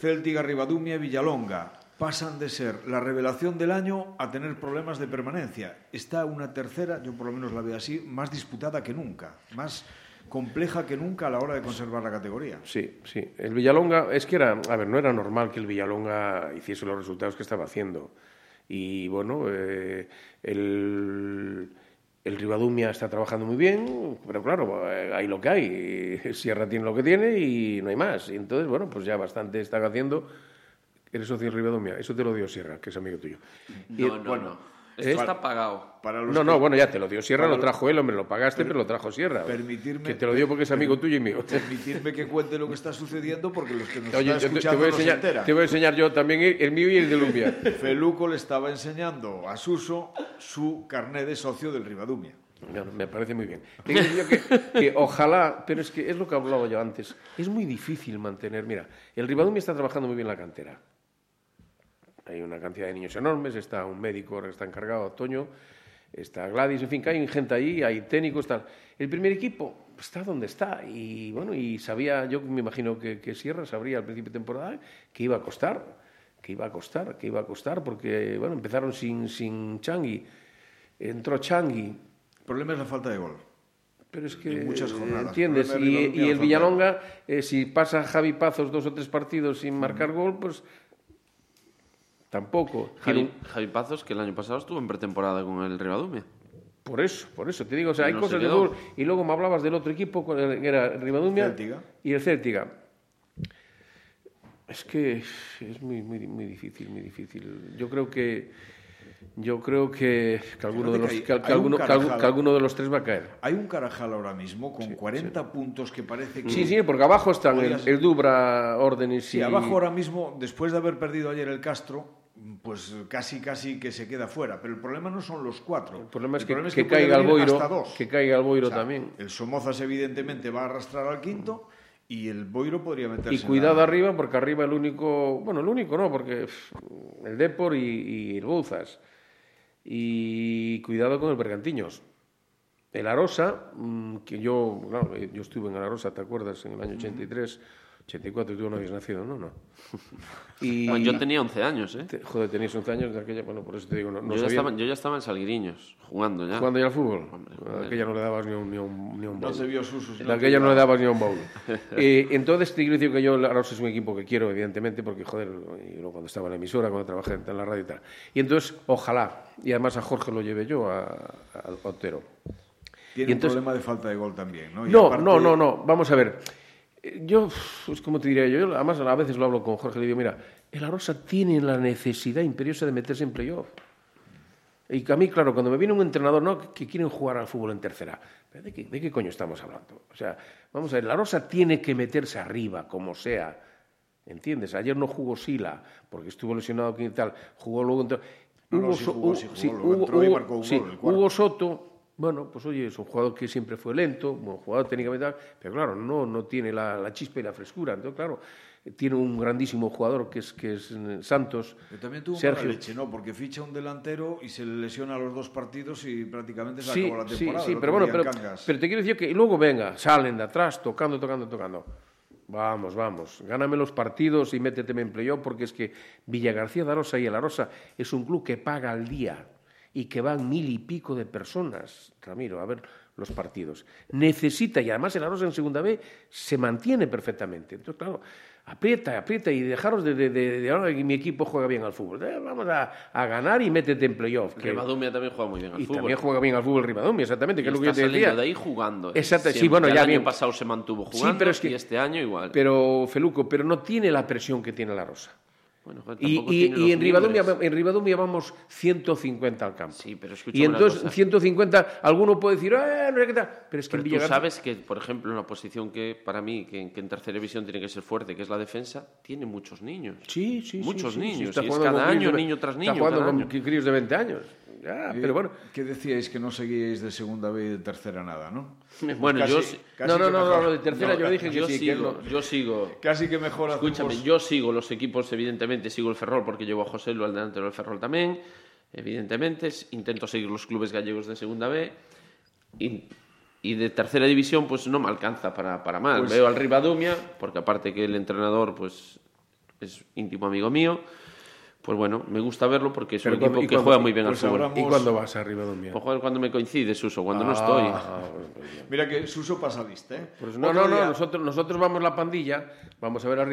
Céltica, Ribadumia Villalonga pasan de ser la revelación del año a tener problemas de permanencia. Está una tercera, yo por lo menos la veo así, más disputada que nunca, más compleja que nunca a la hora de conservar la categoría. Sí, sí. El Villalonga, es que era, a ver, no era normal que el Villalonga hiciese los resultados que estaba haciendo. Y bueno, eh, el, El Ribadumia está trabajando muy bien, pero claro, eh, hay lo que hay. Sierra tiene lo que tiene y no hay más. Y entonces, bueno, pues ya bastante están haciendo. Eres socio del Ribadumia, eso te lo dio Sierra, que es amigo tuyo. Y- No, no, bueno, no. Esto ¿eh? está pagado. Para los No, que- no, bueno, ya te lo dio Sierra, Para lo trajo él, hombre, lo pagaste, pero lo trajo Sierra. permitirme- Que te lo dio porque es amigo tuyo y mío. Permitirme que cuente lo que está sucediendo porque los que nos Oye, están yo te, escuchando voy a no se enseñar, te voy a enseñar yo también el, el mío y el de Lumbia. Feluco le estaba enseñando a Suso su carné de socio del Ribadumia. No, no, me parece muy bien. Te digo yo que, que ojalá, pero es que es lo que hablaba yo antes, es muy difícil mantener. Mira, el Ribadumia está trabajando muy bien la cantera. Hay una cantidad de niños enormes, está un médico que está encargado, Toño, está Gladys, en fin, que hay gente ahí, hay técnicos, tal. El primer equipo está donde está y bueno, y sabía, yo me imagino que, que Sierra sabría al principio de temporada que iba a costar, que iba a costar, que iba a costar, porque bueno, empezaron sin, sin Changui, entró Changui, El problema es la falta de gol. pero es que, muchas eh, jornadas. ¿entiendes? El Y, y el Villalonga, eh, si pasa Javi Pazos dos o tres partidos sin marcar gol, pues tampoco. Javi, Javi Pazos, que el año pasado estuvo en pretemporada con el Ribadumia. un- Por eso, por eso. Te digo, o sea, Y hay no se cosas de fútbol. Y luego me hablabas del otro equipo, con el- que era Céltiga. y el Céltiga. Es que es muy, muy, muy difícil, muy difícil. Yo creo que... Yo creo que, que alguno, de los, que hay- alguno, Carajal. de los tres va a caer. Hay un Carajal ahora mismo con 40 puntos que parece que... Sí, sí, porque abajo están el, Podrías- el Dubra, Órdenes y... Sí, abajo ahora mismo, después de haber perdido ayer el Castro, pues casi casi que se queda fuera. Pero el problema no son los cuatro. El problema es que, que caiga el Boiro, hasta dos. que caiga el Boiro O sea, también. El Somozas evidentemente va a arrastrar al quinto y el Boiro podría meterse. Y cuidado la- arriba, porque arriba el único, bueno, el único no, porque pff, el Depor y, y el Bouzas. Y cuidado con el Bergantiños. El Arosa, mm, que yo, claro, yo estuve en el Arosa, ¿te acuerdas? En el año 83, 84, tú no habías nacido, ¿no? No. Y, Bueno, yo tenía 11 años, ¿eh? te- joder, tenías 11 años de aquella, bueno, por eso te digo, no, no yo, ya estaba, yo ya estaba en Salguiriños, jugando ya. jugando ya al fútbol. Hombre, A joder. aquella no le dabas ni un, ni un, ni un No bowl. se vio no aquella no le dabas ni un bowl. Eh, entonces, te quiero decir que yo, Arosa es un equipo que quiero, evidentemente, porque, joder, y luego cuando estaba en la emisora, cuando trabajé en la radio y tal. Y entonces, ojalá, y además a Jorge lo llevé yo, a, a Otero. Tiene y entonces- un problema de falta de gol también, ¿no? Y No, aparte- no, no, no, vamos a ver. Yo, pues, como te diría yo, además a veces lo hablo con Jorge, le digo, mira, el Arosa tiene la necesidad imperiosa de meterse en playoff. Y a mí, claro, cuando me viene un entrenador, no, que quieren jugar al fútbol en tercera. ¿Pero ¿De qué, de qué coño estamos hablando? O sea, vamos a ver, la Rosa tiene que meterse arriba, como sea. ¿Entiendes? Ayer no jugó Sila, porque estuvo lesionado aquí y tal. Jugó luego... Hugo Soto, bueno, pues oye, es un jugador que siempre fue lento, buen jugador técnicamente, pero claro, no, no tiene la, la chispa y la frescura. Entonces, claro, tiene un grandísimo jugador que es, que es eh, Santos. Pero también tuvo Sergio. mala leche, ¿no? Porque ficha un delantero y se le lesiona los dos partidos y prácticamente se Sí, acabó la sí, temporada. sí, el pero bueno, pero te quiero decir que luego venga, salen de atrás, tocando, tocando, tocando. Vamos, vamos, gáname los partidos y méteteme en playoff, porque es que Villagarcía de Arosa y el Arosa es un club que paga al día y que van mil y pico de personas, Ramiro, a ver los partidos. Necesita, y además el Arosa en segunda B se mantiene perfectamente. Entonces, claro, aprieta, aprieta y dejaros de, de, de, de ahora que mi equipo juega bien al fútbol. Eh, vamos a, a ganar y métete en playoff. que- Ribadumia también juega muy bien al y fútbol. también juega bien al fútbol Ribadumia, exactamente, que Y es lo que yo te decía. de ahí jugando. Exacto, sí, bueno, ya el bien. año pasado se mantuvo Sí, jugando pero es que- y este año igual. Pero, Feluco, pero no tiene la presión que tiene la Rosa. Bueno, joder, Y, y- y en, Ribadumia, mimbres. en Ribadumia vamos 150 al campo. Sí, pero escúchame y una entonces cosa. 150, alguno puede decir, eh, no sé qué tal. Pero es que Pero en tú Villagarcía... sabes que, por ejemplo, una posición que para mí, que, en- que en tercera división tiene que ser fuerte, que es la defensa, tiene muchos niños. Sí, sí, sí, Muchos sí, sí, niños, está y es cada año, de- niño tras niño, Está jugando con año. críos de 20 años. Ya, Eh, pero bueno. ¿Qué decíais que no seguíais de segunda B y de tercera nada, no? Bueno, Casi- yo casi no, no, no, no, de tercera yo dije que yo sí, que sigo, no. yo sigo. Casi que mejor Escúchame, hacemos- yo sigo los equipos, evidentemente, sigo el Ferrol porque llevo a José Lu al delantero del Ferrol también, evidentemente, intento seguir los clubes gallegos de Segunda B y, y de Tercera División pues no me alcanza para, para mal. Pues- Veo al Ribadumia, porque aparte que el entrenador pues es íntimo amigo mío, pues bueno, me gusta verlo porque es Pero un equipo cuando- y que cuando- juega muy bien pues al fútbol. ¿Y cuándo vas a Ribadumia? Pues joder, cuando me coincide, Suso, cuando no Ah, estoy. ah. Mira que Suso pasa lista, ¿eh? Pues no, no, no, nosotros, nosotros vamos la pandilla, vamos a ver a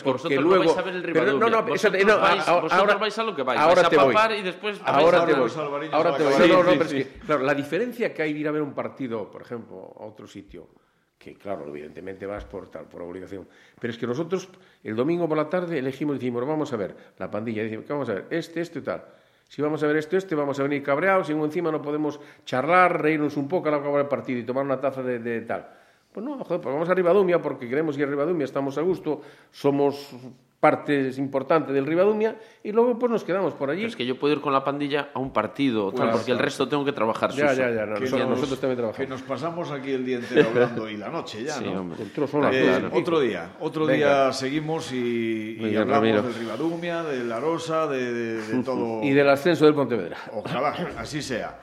que porque vosotros no luego... vais a ver el Pero no, no, eso- Vosotros no, vais- ahora- vosotros vais a lo que vais, Ahora vais a te voy. papar y después ahora a te voy. Ahora te voy. No, no, Sí, pero sí, es que, claro, la diferencia que hay de ir a ver un partido, por ejemplo, a otro sitio, que claro, evidentemente vas por tal, por obligación, pero es que nosotros el domingo por la tarde elegimos y decimos, vamos a ver la pandilla, ¿qué vamos a ver? Este, este y tal. Si vamos a ver esto, este, vamos a venir cabreados, y encima no podemos charlar, reírnos un poco al acabar el partido y tomar una taza de, de tal. Pues no, joder, pues vamos a Ribadumia porque queremos ir a Ribadumia, estamos a gusto, somos parte importante del Ribadumia y luego pues nos quedamos por allí. Pero es que yo puedo ir con la pandilla a un partido, tal, Pues, porque el resto tengo que trabajar. Ya, Suso. ya, ya, no, que nosotros, nos- nosotros también Que trabajamos. nos pasamos aquí el día entero hablando y la noche ya, Sí, ¿no? hombre. Entró son las Eh, otro día, otro Venga. día seguimos y, y Venga, hablamos Ramiro. del Ribadumia, de la Rosa, de, de- de todo. Y del ascenso del Pontevedra. Ojalá, así sea.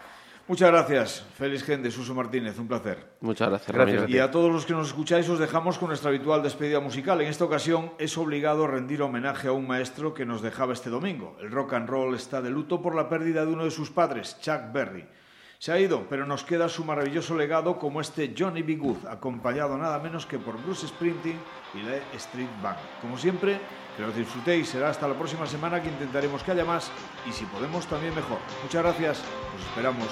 Muchas gracias, Félix Gende, Suso Martínez, un placer. Muchas gracias, Gracias. Y a todos los que nos escucháis os dejamos con nuestra habitual despedida musical. En esta ocasión es obligado rendir homenaje a un maestro que nos dejaba este domingo. El rock and roll está de luto por la pérdida de uno de sus padres, Chuck Berry. Se ha ido, pero nos queda su maravilloso legado como este Johnny B. Good, acompañado nada menos que por Bruce Springsteen y la Street Band. Como siempre, que lo disfrutéis. Será hasta la próxima semana que intentaremos que haya más y si podemos también mejor. Muchas gracias, os esperamos.